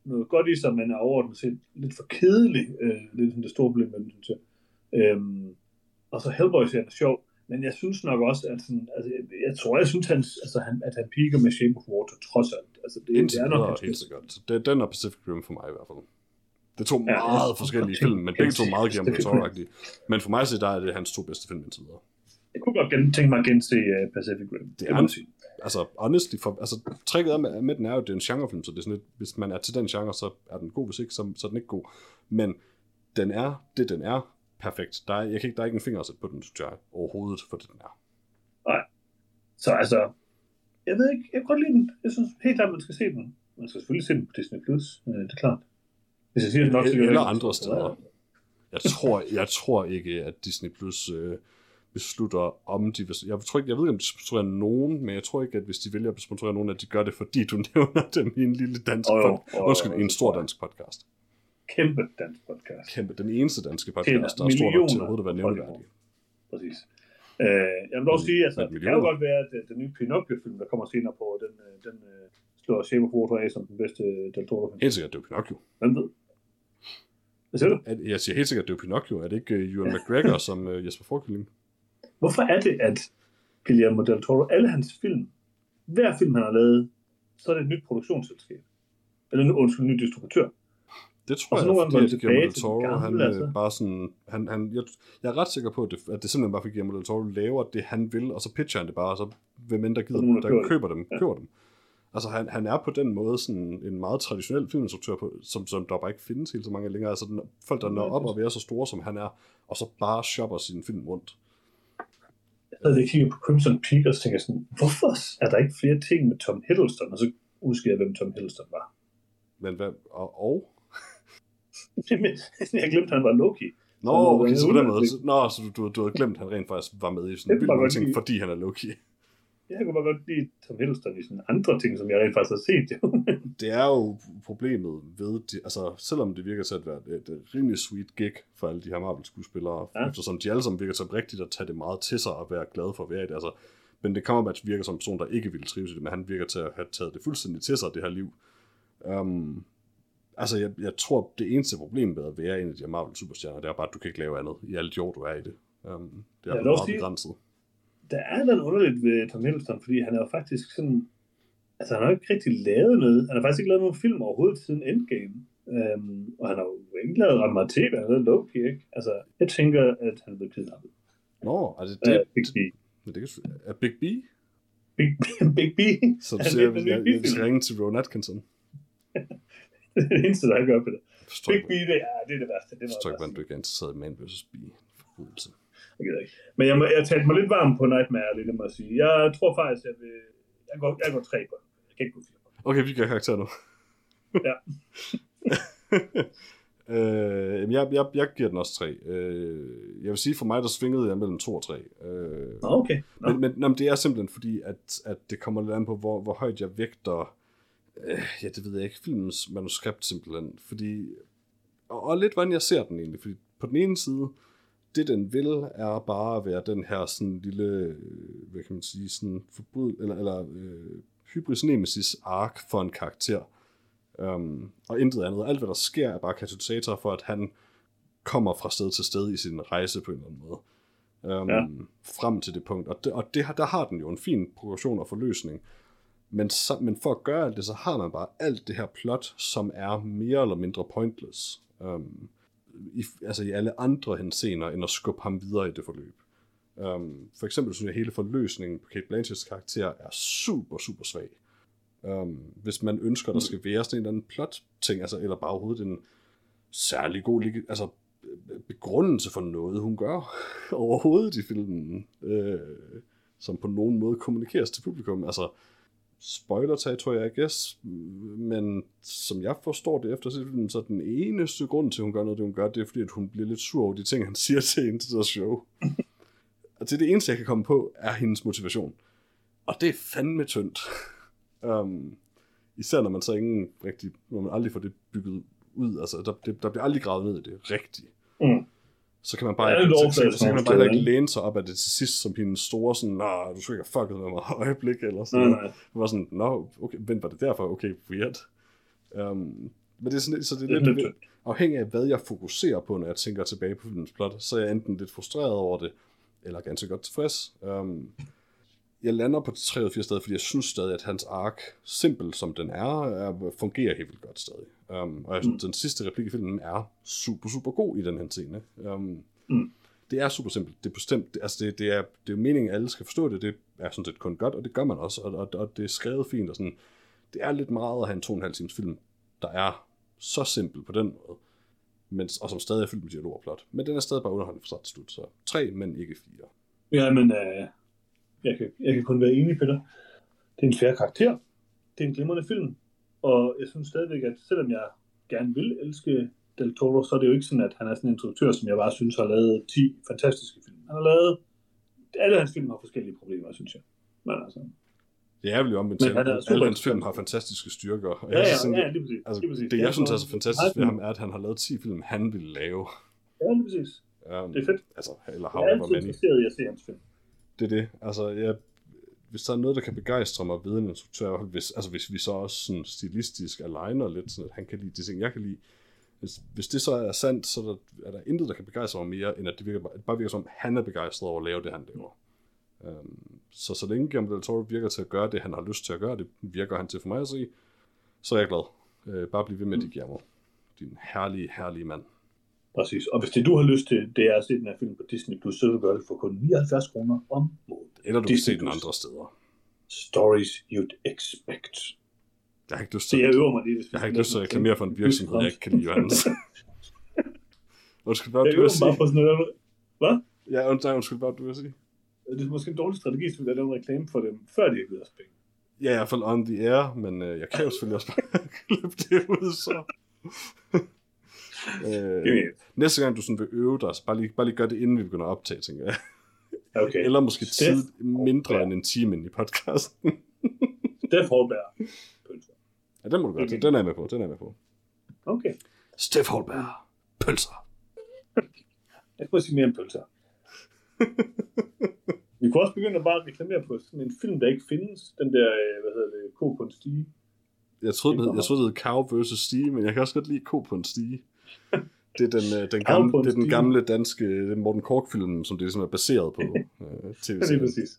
noget godt i sig, men er overordnet set lidt for kedelig. Øh, det er sådan det store problem med den, synes jeg. Øhm, og så Hellboy-serien er sjov, men jeg synes nok også, at sådan, altså, jeg, jeg tror, jeg synes, han, altså, han, at han piker med Shape of Water, trods alt. Altså, det, Indtil det er nok videre helt sikkert. Så det, den er Pacific Rim for mig i hvert fald. Det er to Ja, meget forskellige film, men begge to meget Toro-agtige. Men for mig så der er det hans to bedste film indtil videre. Jeg kunne godt tænke mig at gense uh, Pacific Rim. Det er- sige. altså, honestly, for, altså, tricket er med, med den er jo, at det er en genrefilm, så det er sådan lidt, hvis man er til den genre, så er den god, hvis ikke, så, så er den ikke god. Men den er det, den er. Perfekt. Der er, jeg kan ikke, der er ikke en finger at sætte på den, synes jeg, overhovedet, for det den er. Så altså, jeg ved ikke, jeg kan godt lide den. Jeg synes helt klart, man skal se den. Man skal selvfølgelig se den på Disney+, Plus, øh, det er klart. Hvis jeg siger det nok, så Eller andre steder. Jeg tror, jeg tror ikke, at Disney Plus øh, beslutter om de jeg tror ikke, jeg ved ikke, om de sponsorerer nogen, men jeg tror ikke, at hvis de vælger at sponsorere nogen, at de gør det, fordi du nævner dem i en lille dansk jo, podcast. jo, Undskyld, i en stor dansk podcast. Kæmpe dansk podcast. Kæmpe, den eneste danske podcast, der er stor nok til at være nævneværdig. Præcis. Øh, jeg vil dog Men- sige, altså, det kan jo godt være, at øh, den nye Pinocchio-film, der kommer senere på, den, øh, den øh, slår Shape of Water af som den bedste Del Toro-film. Helt sikkert, det er jo Pinocchio. Hvem ved? Hvad siger du? Er- Jeg siger helt sikkert, det er Pinocchio. Er det ikke uh, Ewan McGregor som uh, Jesper Forkylling? Hvorfor er det, at Guillermo del Toro, alle hans film, hver film, han har lavet, så er det et nyt produktionsselskab? Eller nu, undskyld, en ny distributør. Det tror Og jeg, nogle fordi at Guillermo del Toro, den han gamle, øh, altså. bare sådan, han, han, jeg, jeg er ret sikker på, at det, at det simpelthen bare fordi Guillermo del Toro laver det, han vil, og så pitcher han det bare, og så hvem end der gider, der der køber dem, Ja. køber dem. Altså han, han er på den måde sådan en meget traditionel filminstruktør, på, som, som der bare ikke findes helt så mange længere. Altså den, folk, der når op og være så store, som han er, og så bare shopper sin film rundt. Jeg sad lige og kiggede på Crimson Peak, og så tænkte jeg sådan, hvorfor er der ikke flere ting med Tom Hiddleston? Og så husker jeg, hvem Tom Hiddleston var. Men hvad, og, og? jeg glemte, at han var Loki. Nå, okay, så på den måde. Så, nå, så du, du, du havde glemt, at han rent faktisk var med i sådan ting, lide. fordi han er Loki. Jeg kunne bare godt lide Tom Hiddleston i sådan andre ting, som jeg rent faktisk har set. Jo. det er jo problemet ved, de, altså selvom det virker til at være et, et rimelig sweet gig for alle de her Marvel-skuespillere, Ja. ja. eftersom de alle sammen virker som rigtigt at tage det meget til sig og være glade for i det. Altså, men det kommer at virker som en person, der ikke ville trives i det, men han virker til at have taget det fuldstændig til sig, det her liv. Um, altså, jeg, jeg tror, det eneste problem ved at være en af de her Marvel-superstjerner, det er bare, at du kan ikke lave andet i alle de år, du er i det. Um, det er vil meget også sige- begrænset. Der er noget underligt ved Tom Hiddleston, fordi han er jo faktisk sådan... Altså, han har jo ikke rigtig lavet noget. Han har faktisk ikke lavet nogen film overhovedet siden Endgame. Øhm, og han har jo ikke lavet ret meget tv, han har lavet Loki, ikke? Altså, jeg tænker, at han blev kidnappet. Nå, er det uh, Big B. det, det er Big B? Big, Big B. Så du siger, er at jeg, jeg, jeg skal ringe til Ron Atkinson. det er det eneste, der gør på det. Jeg forstår Big B, det er, det er det værste. Det jeg var forstår ikke, hvordan du ikke er interesseret i Man vs. B. Forbrydelse. Jeg gider ikke. Men jeg, må, jeg talte mig lidt varm på Nightmare, det må jeg sige. Jeg tror faktisk, at jeg, jeg, går, jeg går tre på. Jeg kan ikke gå fire på. Okay, vi gør karakter nu. Ja. øh, jeg, jeg, jeg giver den også 3. Øh, jeg vil sige, for mig, der svingede jeg mellem 2 og 3. Øh, okay. Nå. men, men, men det er simpelthen fordi, at, at det kommer lidt an på, hvor, hvor højt jeg vægter, øh, ja, det ved jeg ikke, filmens manuskript simpelthen. Fordi, og, og lidt, hvordan jeg ser den egentlig. Fordi på den ene side, det den vil, er bare at være den her sådan lille, øh, hvad kan man sige, sådan forbryd, eller, eller øh, hybris nemesis ark for en karakter. Um, og intet andet. Alt, hvad der sker, er bare katalysator for, at han kommer fra sted til sted i sin rejse på en eller anden måde. Um, Ja. Frem til det punkt. Og, det, og det, der har den jo en fin progression og forløsning. Men, så, men for at gøre alt det, så har man bare alt det her plot, som er mere eller mindre pointless. Um, i, altså i alle andre henseender, end at skubbe ham videre i det forløb. Um, for eksempel synes jeg, at hele forløsningen på Kate Blanchetts karakter er super, super svag. Um, hvis man ønsker, der skal være sådan en eller anden plot-ting, altså, eller bare overhovedet en særlig god altså, begrundelse for noget, hun gør overhovedet i filmen, øh, som på nogen måde kommunikeres til publikum. Altså, spoiler tror jeg, I guess, men som jeg forstår det efter filmen, så er den eneste grund til, at hun gør noget, det hun gør, det er fordi, at hun bliver lidt sur over de ting, han siger til hende til show. og det er det eneste, jeg kan komme på, er hendes motivation. Og det er fandme tyndt. um, især når man så ingen rigtig, når man aldrig får det bygget ud, altså der, det, der bliver aldrig gravet ned i det rigtigt. Så kan man bare, Ja, ikke, så, så, så kan man bare ikke læne sig op af det til sidst, som hendes store sådan, nej, du skulle ikke have fucket med mig øjeblik, eller sådan Nej, nej. Det var sådan, nå, okay, vent, var det derfor? Okay, weird. Um, men det er sådan, så det er lidt lidt afhængig af, hvad jeg fokuserer på, når jeg tænker tilbage på filmens plot, så er jeg enten lidt frustreret over det, eller ganske godt tilfreds. Um, jeg lander på 83 stadig, fordi jeg synes stadig, at hans ark, simpel som den er, er fungerer helt vildt godt stadig. Um, og jeg synes, mm. den sidste replik i filmen er super, super god i den her scene. Um, Mm. Det er super simpelt. Det er bestemt, altså det, det, er, det er jo meningen, at alle skal forstå det. Det er sådan set kun godt, og det gør man også. Og, og, og det er skrevet fint. Og sådan. Det er lidt meget at have en to og en halv times film, der er så simpel på den måde. Men, og som stadig er fyldt med dialog og plot. Men den er stadig bare underholdende fra start til slut. Så tre, men ikke fire. Ja, men øh, jeg, kan, jeg kan kun være enig, Peter. Det er en færre karakter. Det er en glimrende film. Og jeg synes stadigvæk, at selvom jeg gerne vil elske Del Toro, så er det jo ikke sådan, at han er sådan en instruktør, som jeg bare synes har lavet 10 fantastiske film. Han har lavet... Alle hans film har forskellige problemer, synes jeg. Men altså... Det er vel jo omvendt Men til, er at alle hans film har fantastiske styrker. Og Ja, ja, synes, ja, lige præcis. Altså, lige præcis. det, jeg synes er så sådan- fantastisk ved ham, er, at han har lavet 10 film, han ville lave. Ja, lige præcis. Um, Det er fedt. Altså, eller Jeg er however altid many. interesseret i at se hans film. Det er det. Altså, jeg, hvis der er noget, der kan begejstre mig ved en instruktør, hvis, altså hvis vi så også sådan stilistisk aligner lidt, sådan at han kan lide de ting, jeg kan lide, hvis, hvis det så er sandt, så er der, er der intet, der kan begejstre mig mere, end at det virker, bare- det bare virker som, at han er begejstret over at lave det, han laver. Um, så så længe Guillermo del Toro virker til at gøre det, han har lyst til at gøre, det virker han til for mig at se, så er jeg glad. Uh, bare bliv ved med det, Guillermo. Din herlige, herlige mand. Præcis. Og hvis det du har lyst til, det er at se den her film på Disney+, Plus, så vil du gøre det for kun 79 kroner om måneden. Eller du kan Disney se den andre steder. Stories you'd expect. Jeg har ikke lyst til, jeg øver mig lige, hvis vi jeg har ikke lave lyst til at reklamere for en virksomhed, jeg ikke kan lide, Johannes. Undskyld, hvad Jeg det, du vil bare sige? på sådan noget. Hvad? Ja, und- nej, undskyld, hvad det, du vil sige? Det er måske en dårlig strategi, vi laver en reklame for dem, før de har givet os penge. Ja, i hvert fald on the air, men øh, jeg kan jo selvfølgelig også bare klippe det ud, så... øh, Genialt. næste gang, du sådan vil øve dig, så bare lige, bare lige gør det, inden vi begynder at optage, tænker jeg. Okay. Eller måske tid mindre Holberg. end en time ind i podcasten. Steff Holberg. Pølser. ja, den må du godt. Okay. Den er jeg med på, den er jeg med på. Okay. Steff Holberg. Pølser. Jeg kunne sige mere end pølser. vi kunne også begynde at bare reklamere på sådan en film, der ikke findes. Den der, øh, hvad hedder det, Ko på en stige. Jeg troede, det, hed- jeg troede, det hed Cow vs. Stige, men jeg kan også godt lide Ko på en stige. Det er den, øh, den, gamle, det er den gamle danske det er Morten Kork-film, som det ligesom er baseret på. Øh, Ja, lige TV-serien. præcis.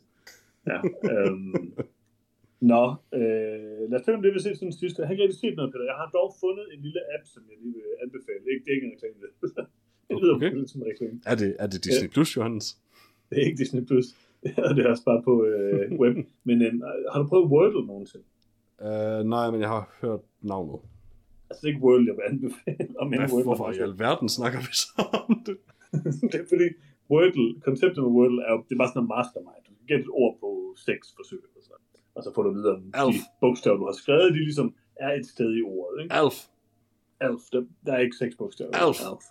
Ja, øhm. Nå, øh, lad os tale om det, vi har set siden sidste. Jeg har ikke rigtig set noget, Peter. Jeg har dog fundet en lille app, som jeg lige vil anbefale. Ikke, det er ikke en reklame. det lyder Okay. lidt som en reklame. Er det, er det Disney Plus, Johannes? Det er ikke Disney+. Plus. Ja, det er også bare på øh, web. Men øh, har du prøvet Wordle nogensinde? Uh, nej, men jeg har hørt navnet. Altså, det er ikke Wordle, jeg vil anbefale. Om Hvad, Wordle hvorfor i alverden snakker vi så om det? det er fordi, Wordle, konceptet med Wordle er det er bare sådan en mastermind. Du kan gætte et ord på seks forsøg. Eller sådan. Og så får du videre, om Alf. de bogstaver, du har skrevet, de ligesom er et sted i ordet. Ikke? Alf. Alf, der, der er ikke seks bogstaver. Alf. Alf.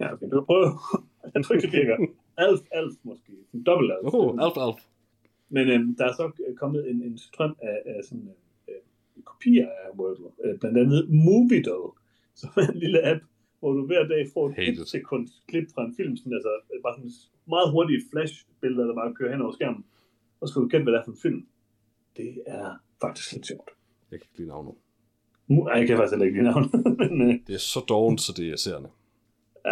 Ja, okay, du prøve. jeg tror ikke, det virker. Alf, Alf måske. En dobbelt Alf. Oh, Alf, Alf. Men øhm, der er så kommet en, en strøm af, af sådan øh, øh, kopier af Wordle. Øh, blandt andet Moviedle, som er en lille app, hvor du hver dag får et sekund klip fra en film, sådan, altså bare sådan meget hurtige flashbilleder, der bare kører hen over skærmen. Og så skal du gætte, hvad det er for en film. Det er faktisk lidt sjovt. Jeg kan ikke lide navnet. Mu- Ej, jeg kan faktisk heller ikke lide navnet. men, øh, Det er så dovent, så det er irriterende.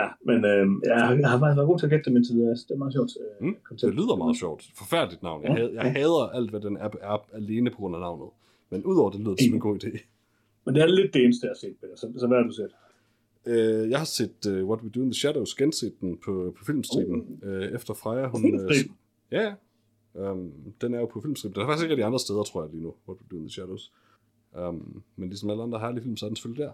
ja, men øh, jeg, jeg har faktisk været god til at gætte dem indtil videre. Det er meget sjovt. Øh, Mm. Det lyder meget sjovt. Forfærdeligt navn. Jeg, Ja, had, jeg ja. hader alt, hvad den app er alene på grund af navnet. Men udover det lyder det som en god idé. Men det er lidt det eneste, jeg har set, Peter. Så, så hvad har du set? Øh, jeg har set uh, What We Do in the Shadows, genset den på, på filmstriben, uh. øh, efter Freja. Hun, øh, ja, um, den er jo på filmstriben. Den er faktisk ikke af de andre steder, tror jeg lige nu, What We Do in the Shadows. Um, men ligesom alle andre herlige film, så er den selvfølgelig der.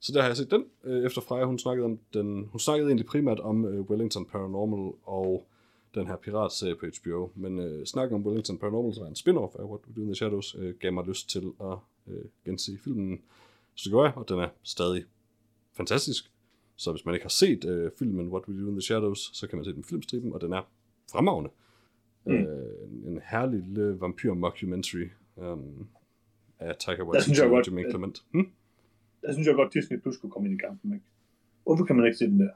Så der har jeg set den, øh, efter Freja, hun snakkede om den. Hun snakkede egentlig primært om øh, Wellington Paranormal og den her piratserie på HBO. Men øh, snakken om Wellington Paranormal, som er en spin-off af What We Do in the Shadows, øh, gav mig lyst til at øh, gense filmen. Så det gjorde jeg, og den er stadig fantastisk. Så hvis man ikke har set øh, filmen What We Do in the Shadows, så kan man se den filmstriben, og den er fremragende. Mm. Øh, en, herlig lille vampyr-mockumentary um, af Der Waititi synes jeg og godt, Jermaine at- Clement. Hmm? Jeg synes jeg godt, Disney Plus skulle komme ind i kampen. Ikke? Hvorfor kan man ikke se den der?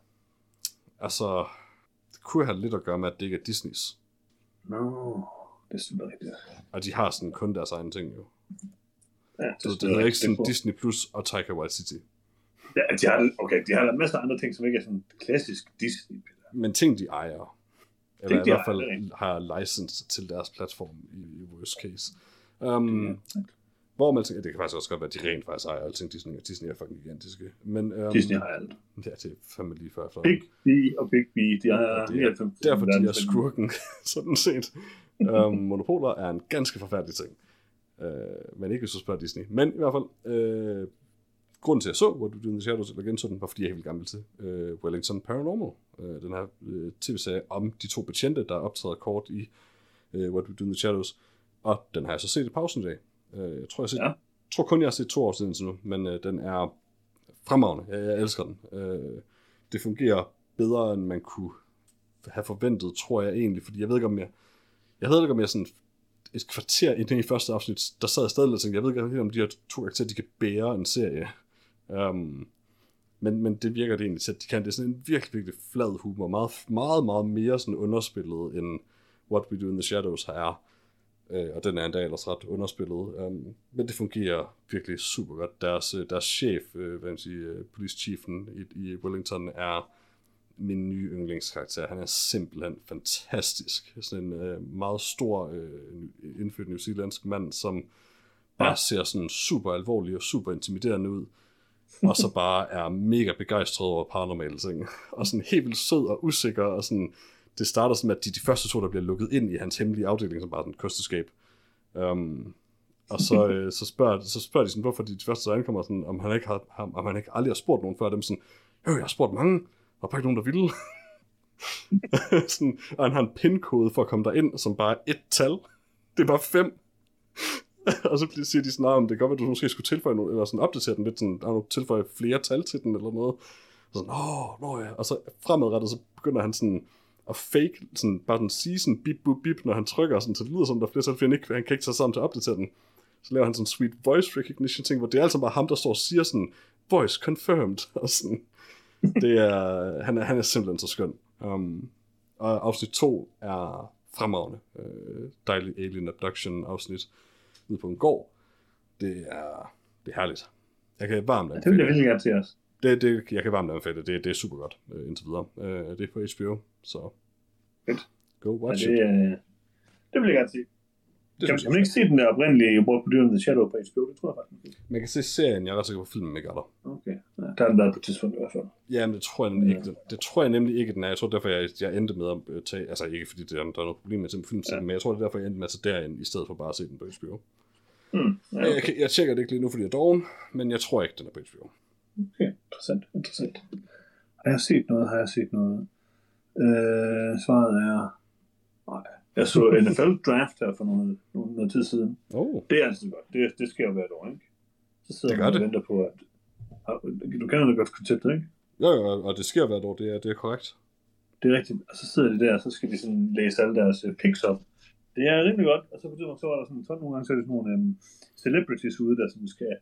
Altså, kunne have lidt at gøre med, at det ikke er Disneys. Nå, no, det er selvfølgelig rigtigt. Og de har sådan kun deres egne ting jo. Ja, Så det er hedder ikke sådan Det er Disney Plus og Taika Waititi. Ja, de har, okay, de har en masse andre ting, som ikke er sådan klassisk Disney. Peter. Men ting, de ejer. Eller Ting, i hvert fald ejer, det har license til deres platform i, i worst case. Um, Ja. Hvor man tænker, det kan faktisk også godt være, at de rent faktisk ejer alting Disney, og Disney er fucking gigantiske. Men, um, Disney har alt. Ja, det er fandme lige før. For. Big B og Big B, de har Ja, det er 99 Derfor de er skurken, sådan set. um, monopoler er en ganske forfærdelig ting. Uh, men ikke hvis du spørger Disney. Men i hvert fald, uh, grunden til, at jeg så What We Do in the Shadows, eller genså den, var fordi jeg helt gammel til uh, Wellington Paranormal. Uh, den her uh, tv-serie om de to betjente, der optræder kort i uh, What We Do in the Shadows. Og den har jeg så set i pausen i dag. Uh, jeg tror, jeg, set, Ja. tror kun, jeg har set to til nu, men uh, den er fremragende. Jeg, jeg elsker den. Uh, det fungerer bedre, end man kunne have forventet, tror jeg egentlig, fordi jeg ved ikke, om jeg, jeg ved ikke, om jeg sådan et kvarter inde i første afsnit, der sad jeg stadig og tænkte, jeg ved ikke helt, om de her to karakterer, de kan bære en serie. Um, men, men det virker det egentlig til, at de kan. Det er sådan en virkelig, virkelig flad humor. Meget, meget, meget mere sådan underspillet, end What We Do in the Shadows er. Øh, og den er endda ellers ret underspillet. Um, men det fungerer virkelig super godt. Deres, øh, deres chef, øh, hvad man siger, øh, police chiefen i, i Wellington, er min nye yndlingskarakter. Han er simpelthen fantastisk. Sådan en øh, meget stor øh, indfødt New Zealandsk mand, som bare Ja. ser sådan super alvorlig og super intimiderende ud. og så bare er mega begejstret over paranormale ting. Og sådan helt vildt sød og usikker, og sådan, det starter sådan at de, de første to, der bliver lukket ind i hans hemmelige afdeling, som bare sådan kosteskab. Um, og så, øh, så, spørger, så spørger de sådan, hvorfor de, de første, der ankommer, sådan, om han ikke har, ham- om han ikke aldrig har spurgt nogen før dem, sådan, jo, jeg har spurgt mange, og bare ikke nogen, der ville. sådan, og han har en pin-kode for at komme derind, som bare er et tal. Det er bare fem. og så siger de sådan, "Nå, men det kan godt være, du måske skulle tilføje noget, eller sådan opdatere den lidt, sådan, du tilføje flere tal til den, eller noget. Så sådan, åh, nå ja. Og så fremadrettet, så begynder han sådan at fake, sådan, bare sige sådan bip, bip, bip, når han trykker, sådan, så det lyder som, der er flere fordi han, ikke, han kan ikke tage sig sammen til at opdatere den. Så laver han sådan en sweet voice recognition ting, hvor det er altså bare ham, der står og siger sådan, voice confirmed, og sådan. Det er, han er, han er simpelthen så skøn. Um, og afsnit 2 er fremragende. Uh, dejlig alien abduction afsnit ude på en gård. Det er, det er herligt. Jeg kan varmt Ja, det vil jeg anbefale virkelig gerne til os. Det, det, jeg kan varmt anbefale det. Det, det er super godt uh, indtil videre. Uh, det er på HBO, så Fedt. go Ja, watch det, it. øh, det vil jeg gerne se. Det kan, kan man ikke se den der oprindelige Walk på Dyrene The Shadow på HBO? Det tror jeg faktisk. Man kan se serien, jeg er ret sikker på, filmen ikke er der. Okay. Ja, der har den været på et tidspunkt i hvert fald. Jamen, det tror jeg nemlig ikke. Det, det tror jeg nemlig ikke, den er. Jeg tror derfor, jeg, jeg endte med at øh, tage... Altså ikke fordi der, der er noget problem med film, ja. men jeg tror, det er derfor, jeg endte med at tage derind, i stedet for bare at se den på HBO. Hmm. Ja, okay. Jeg, jeg tjekker det ikke lige nu, fordi jeg er doven, men jeg tror ikke, den er på HBO. okay. Interessant. Interessant. Har jeg set noget? Har jeg set noget? Øh, svaret er... Nej. Jeg så NFL Draft her for noget, noget tid siden. Oh. Det er altid godt. Det, det sker jo hvert år, ikke? Så sidder Det gør man og det. venter på, at... Du kender det godt konceptet, ikke? Jo, jo, og det sker hvert år, det er, det er korrekt. Det er rigtigt. Og så sidder de der, og så skal de sådan læse alle deres uh, picks op. Det er rimelig godt. Og så på tidspunkt, så var der sådan, så nogle gange så er det sådan nogle um, celebrities ude, der sådan skal,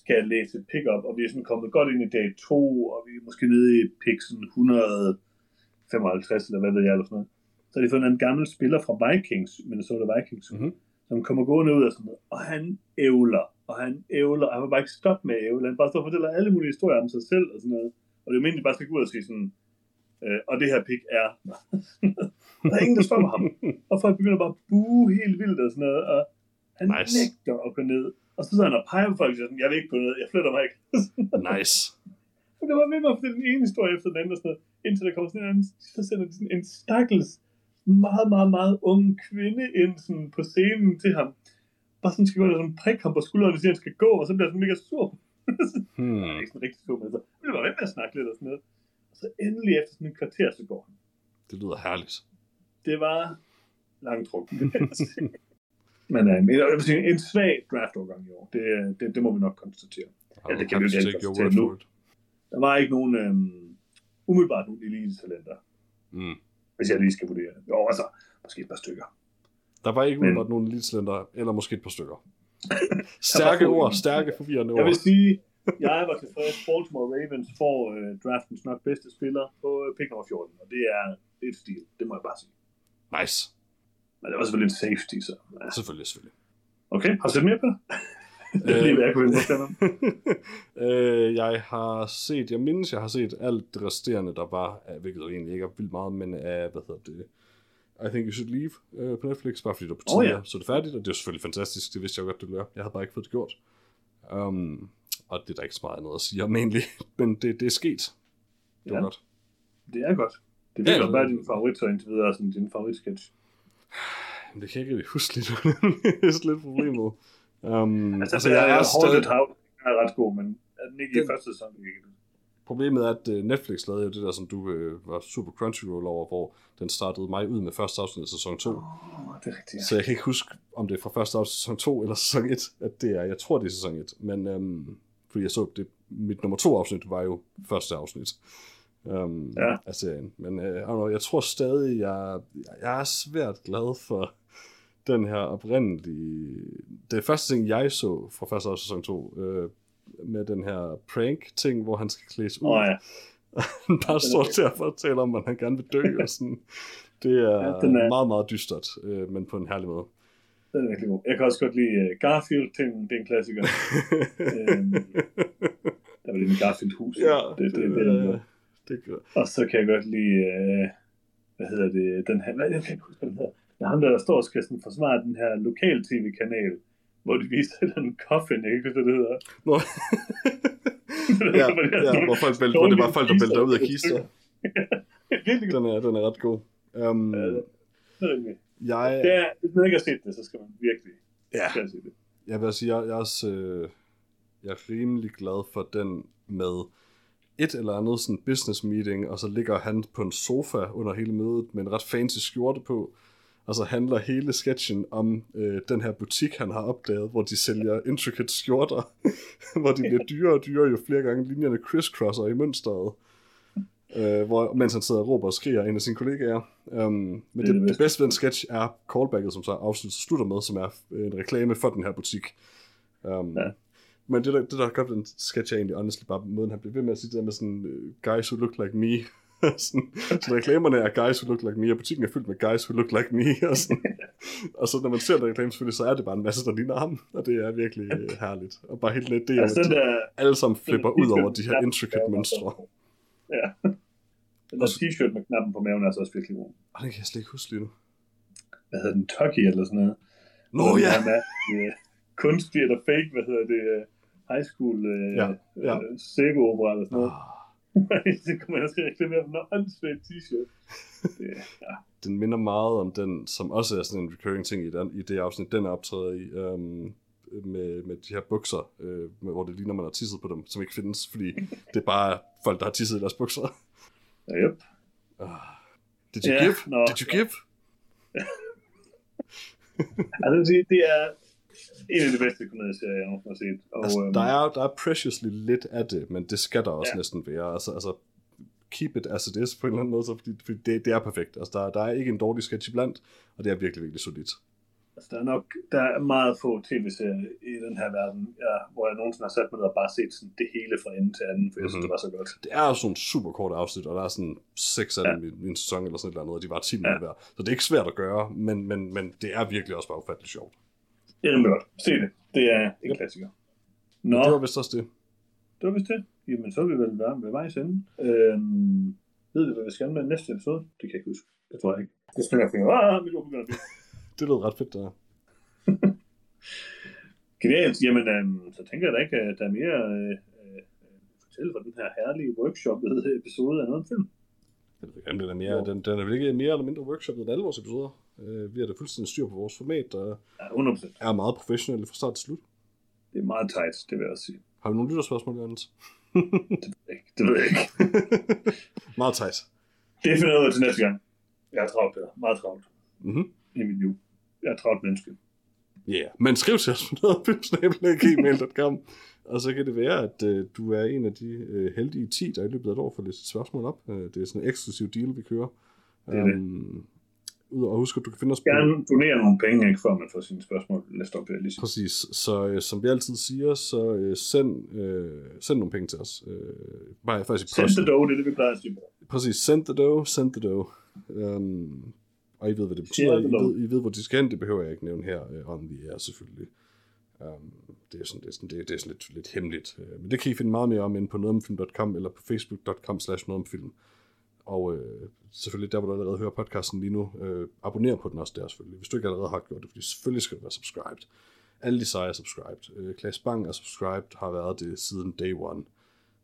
skal læse et pick op, og vi er sådan kommet godt ind i dag 2, og vi er måske nede i pick sådan 155, eller hvad ved jeg, eller sådan noget. Så har de fundet en gammel spiller fra Vikings, Minnesota Vikings, Mhm. som kommer gående ud og sådan noget, og han ævler, og han ævler, og han vil bare ikke stoppe med at ævle. Han bare står og fortæller alle mulige historier om sig selv og sådan noget. Og det er jo meningen, bare skal gå ud og sige sådan, øh, og det her pick er... der er ingen, der stopper ham. Og folk begynder bare at buge helt vildt og sådan noget, og han Nice. nægter at gå ned. Og så sidder han og peger på folk og siger sådan, jeg vil ikke gå ned, jeg flytter mig ikke. Nice. Og det var med at fortælle den ene historie efter den anden, og sådan noget, indtil der kommer sådan en, anden, så sender de sådan en stakkels, meget, meget, meget ung kvinde ind sådan på scenen til ham. Bare sådan skal gå og sådan prikke ham på skulderen, og siger, at han skal gå, og så bliver han sådan mega sur. Hmm. Jeg er ikke sådan rigtig sur, men så vil bare ved med at snakke lidt og sådan noget. Og så endelig efter sådan en kvarter, så går han. Det lyder herligt. Det var langtrukken. det vil jeg sige. Men øh, jeg vil sige, en svag draft-overgang i år, det, det, det må vi nok konstatere. Ja, det kan vi jo ikke konstatere nu. Der var ikke nogen, øhm, umiddelbart nogen elite-talenter, Mm. hvis jeg lige skal vurdere det. Jo, altså, måske et par stykker. Der var ikke Men- umiddelbart nogen elitslender, eller måske et par stykker. Stærke ord, en. stærke forvirrende Jeg ord. vil sige, jeg var tilfreds. Baltimore Ravens får øh, draftens nok bedste spiller på øh, pick nummer 14, og det er, det er et stil. Det må jeg bare sige. Nice. Men det var selvfølgelig en safety, så. Ja. Selvfølgelig, selvfølgelig. Okay, har du set mere på det? det er lige, hvad jeg kunne øh, jeg har set, jeg mindes, jeg har set alt det resterende, der var, af, hvilket jo egentlig ikke er vildt meget, men af, hvad hedder det, I Think You Should Leave øh, på Netflix, bare fordi det var på tide, ja. så er det færdigt, og det er selvfølgelig fantastisk, det vidste jeg jo godt, det ville være. Jeg havde bare ikke fået det gjort. Um, og det er der ikke så meget andet at sige om egentlig, men det, det er sket. Det var Ja. godt. Det er godt. Det Ja, er godt, hvad er din favorit så indtil videre, sådan din favoritsketch? Men det kan jeg ikke rigtig huske lige nu. det er lidt problemet. Um, Altså, altså jeg er Haunted House er ret god, men er den ikke i Den- første sæson? Ikke? Problemet er, at øh, Netflix lavede jo det der, som du øh, var super Crunchyroll over, hvor den startede mig ud med første afsnit af sæson 2. Åh, det er rigtigt. Så jeg kan ikke huske, om det er fra første afsnit af sæson 2 eller sæson 1, at det er. Jeg tror, det er sæson 1. Men øhm, fordi jeg så, det, mit nummer 2 afsnit var jo første afsnit øhm, Ja. af serien. Men øh, don't know, jeg tror stadig, jeg, jeg er svært glad for den her oprindelige... Det første ting, jeg så fra første af sæson 2, øh, med den her prank-ting, hvor han skal klædes ud. Åh ja, Han bare står til at fortælle om, at han gerne vil dø. Og sådan. Det er, Ja, er meget, meget dystert, øh, men på en herlig måde. den er virkelig god. Jeg kan også godt lide uh, Garfield-ting, det er en klassiker. øhm, der var det med Garfield-hus. ja, det, det, det, det, det, det, det gør. Og så kan jeg godt lide, uh, hvad hedder det, den her, hvad, jeg kan ikke huske, hvad den hedder. Det er ham, der står og skal sådan forsvare den her lokal-tv-kanal, hvor de viser den coffin, ikke hvad det hedder. Nå. ja, ja, hvor, folk vælter, hvor det var folk, der vælter ud af kister. Den er, den er ret god. Um, Ja, det er jeg, Det er, hvis man ikke har set det, så skal man virkelig ja, se det. jeg vil sige, jeg, jeg, er også, øh, jeg er rimelig glad for den med et eller andet sådan business meeting, og så ligger han på en sofa under hele mødet med en ret fancy skjorte på, og så handler hele sketchen om øh, den her butik, han har opdaget, hvor de sælger intricate skjorter, hvor de bliver dyrere og dyrere, jo flere gange linjerne crisscrosser i mønstret. Øh, hvor, mens han sidder og råber og skriger en af sine kollegaer. Um, men det, det bedste. ved den sketch er callbacket, som så afsnittet slutter med, som er øh, en reklame for den her butik. Um, Ja. Men det der, det der ved den sketch er egentlig honestly bare måden, han bliver ved med at sige det der med sådan, uh, guys who look like me. sådan, så reklamerne er guys who look like me, og butikken er fyldt med guys who look like me. Og, sådan. og så når man ser den reklame selvfølgelig, så er det bare en masse, der ligner ham. Og det er virkelig øh, herligt. Og bare helt lidt det, Altså, at de der, alle sammen flipper ud over de her intricate mønstre. Ja. Den der t-shirt med knappen på maven er så også virkelig god. Og den kan jeg slet ikke huske lige nu. Hvad hedder den? Turkey eller sådan noget. Nå ja! Med, øh, kunstig eller fake, hvad hedder det, øh, high school øh, Ja, ja. Øh, sæbeopera eller sådan noget. Ah, det kunne man også reklamere for noget åndssvagt t-shirt. Ja. den minder meget om den, som også er sådan en recurring ting i, den, i det afsnit, den er optræder i, øhm, med, med de her bukser, øh, hvor det ligner, man har tisset på dem, som ikke findes, fordi det er bare folk, der har tisset i deres bukser. Ja, yep. Ah. Did you Ja, give? nå. Did you give? Altså, det er en af de bedste komedieserier, jeg nogensinde har set. Og, Altså, øhm, der, er, der er preciously lidt af det, men det skal der også Ja. næsten være. Altså, altså, keep it as it is på en eller anden måde, så, fordi, fordi det, det er perfekt. Altså, der, der er ikke en dårlig sketch iblandt, og det er virkelig, virkelig solidt. Altså, der er nok der er meget få tv-serier i den her verden, ja, hvor jeg nogensinde har sat mig ned og bare set sådan det hele fra ende til anden, for jeg synes, Mhm. det var så godt. Det er jo sådan super korte afsnit, og der er sådan seks af Ja. dem i, i en sæson eller sådan et eller andet, og de var 10 minutter hver. Så det er ikke svært at gøre, men, men, men det er virkelig også bare ufatteligt sjovt. Det er rimelig godt. Se det. Det er en klassiker. Nå, det var vist også det. det var vist det. Jamen, så vil vi vel være ved vejs ende. Øhm, ved vi, hvad vi skal med næste episode? Det kan jeg ikke huske. Det tror jeg ikke. Det skal jeg finde. Ah, mit ord begynder at blive. Det lød ret fedt, der. Genialt. Jamen, øhm, så tænker jeg da ikke, at der er mere øh, øh, fortælle fra den her herlige workshoppede episode af noget film. Jeg ved ikke, om den er, mere, den, den er vel ikke mere eller mindre workshopet end alle vores episoder. Øh, vi har da fuldstændig styr på vores format, der Ja, 100%. er meget professionelle fra start til slut. Det er meget tight, det vil jeg også sige. Har vi nogle lytterspørgsmål, Jørgens? Det ved jeg ikke. Det ved jeg ikke. meget tight. Det finder jeg ud af til næste gang. Jeg er travlt, Peter. Meget travlt Mhm. i mit liv. Jeg er travlt menneske. Ja, yeah. men skriv til os på noget og så kan det være, at øh, du er en af de øh, heldige 10, der i løbet af et år får læst et spørgsmål op. Øh, det er sådan en eksklusiv deal, vi kører. Det er det. Ud og husk, at du kan finde os på... Gerne donere nogle penge, ikke, før man får sine spørgsmål læst op. Jeg lige sige. Præcis. Så øh, som vi altid siger, så øh, send, øh, send nogle penge til os. Øh, bare faktisk i Send posten. the dough, det er det, vi plejer at sige. Præcis. Send the dough, send the dough. Um, og I ved, hvad det betyder. I ved, I ved, hvor de skal hen. Det behøver jeg ikke nævne her, øh, om vi er selvfølgelig. Um, det er sådan, det er sådan, det, det er sådan lidt, lidt hemmeligt. Uh, men det kan I finde meget mere om inde på nogetomfilm.com eller på facebook.com slash nogetomfilm. Og øh, selvfølgelig der, hvor du allerede hører podcasten lige nu, øh, abonner på den også der selvfølgelig, hvis du ikke allerede har gjort det, fordi selvfølgelig skal du være subscribed. Alle de seje er subscribed. Øh, Klaas Bang er subscribed, har været det siden day one.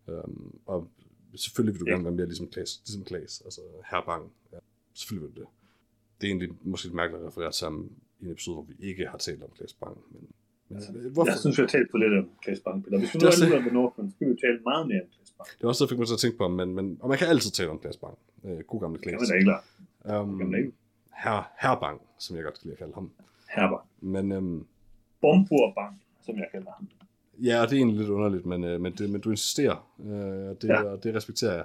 Um, og selvfølgelig vil du Ja. gerne være mere ligesom Klaas, ligesom Klaas altså herr Bang. Ja, selvfølgelig vil du det. Det er egentlig måske lidt mærkeligt at referere sammen i en episode, hvor vi ikke har talt om Klaas Bang. Men, men øh, hvorfor? Jeg synes, vi har talt for lidt om Klaas Bang, Peter. Hvis vi Det nu også- lidt om Northman, så skal vi tale meget mere om Klaas Bang. Det er også det, jeg fik mig til at tænke på, men, men, og man kan altid tale om Klaas Bang. Øh, god gamle Det kan man da ikke lade. Um, kan man ikke. herr, herr Bang, som jeg godt kan lide at kalde ham. Herber. Men øhm, Bombur Bang, som jeg kalder ham. ja, det er egentlig lidt underligt, men, øh, men, det, men du insisterer, øh, og det, Ja. ja. det respekterer jeg.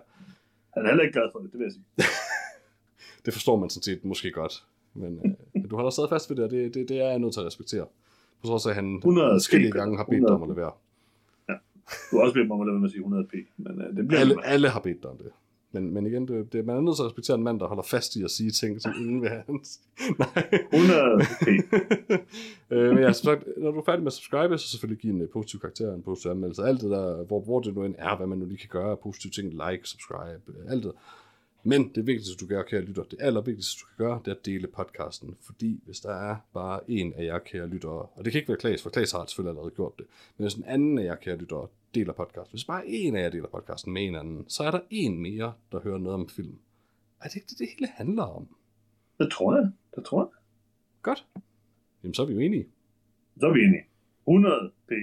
Han er heller ikke glad for det, det vil jeg sige. Det forstår man sådan set måske godt, men, øh, men du holder stadig fast ved det, og det, det, det er jeg nødt til at respektere. På trods af, at han 100 forskellige gange har bedt dig om at 100. lade være. Du har også bedt mig om at lade være med at sige 100p, men uh, det bliver Alle, alle har bedt dig om det. Men, men igen, det, det, man er nødt til at respektere en mand, der holder fast i at sige ting, som ingen vil have. Nej. 100p. øh, men ja, som sagt, når du er færdig med at subscribe, så selvfølgelig give en øh, positiv karakter, en positiv anmeldelse, alt det der, hvor, hvor det nu end er, hvad man nu lige kan gøre, positive ting, like, subscribe, øh, alt det. Men det vigtigste, du gør, kære lytter, det allervigtigste, du kan gøre, det er at dele podcasten. Fordi hvis der er bare en af jer, kære lyttere, og det kan ikke være Klaas, for Klaas har selvfølgelig allerede gjort det, men hvis en anden af jer, kære lyttere, deler podcasten, hvis bare en af jer deler podcasten med en anden, så er der en mere, der hører noget om film. Er det ikke det, det hele handler om? Det tror jeg. Det tror jeg. Godt. Jamen, så er vi jo enige. Så er vi enige. 100p.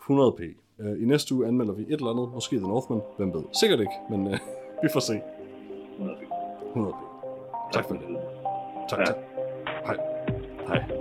100p. Øh, I næste uge anmelder vi et eller andet, måske The Northman, hvem ved. Sikkert ikke, men øh, vi får se. 100p. 100p. Tak for det. Tak, Ja. tak. Hej. Hej.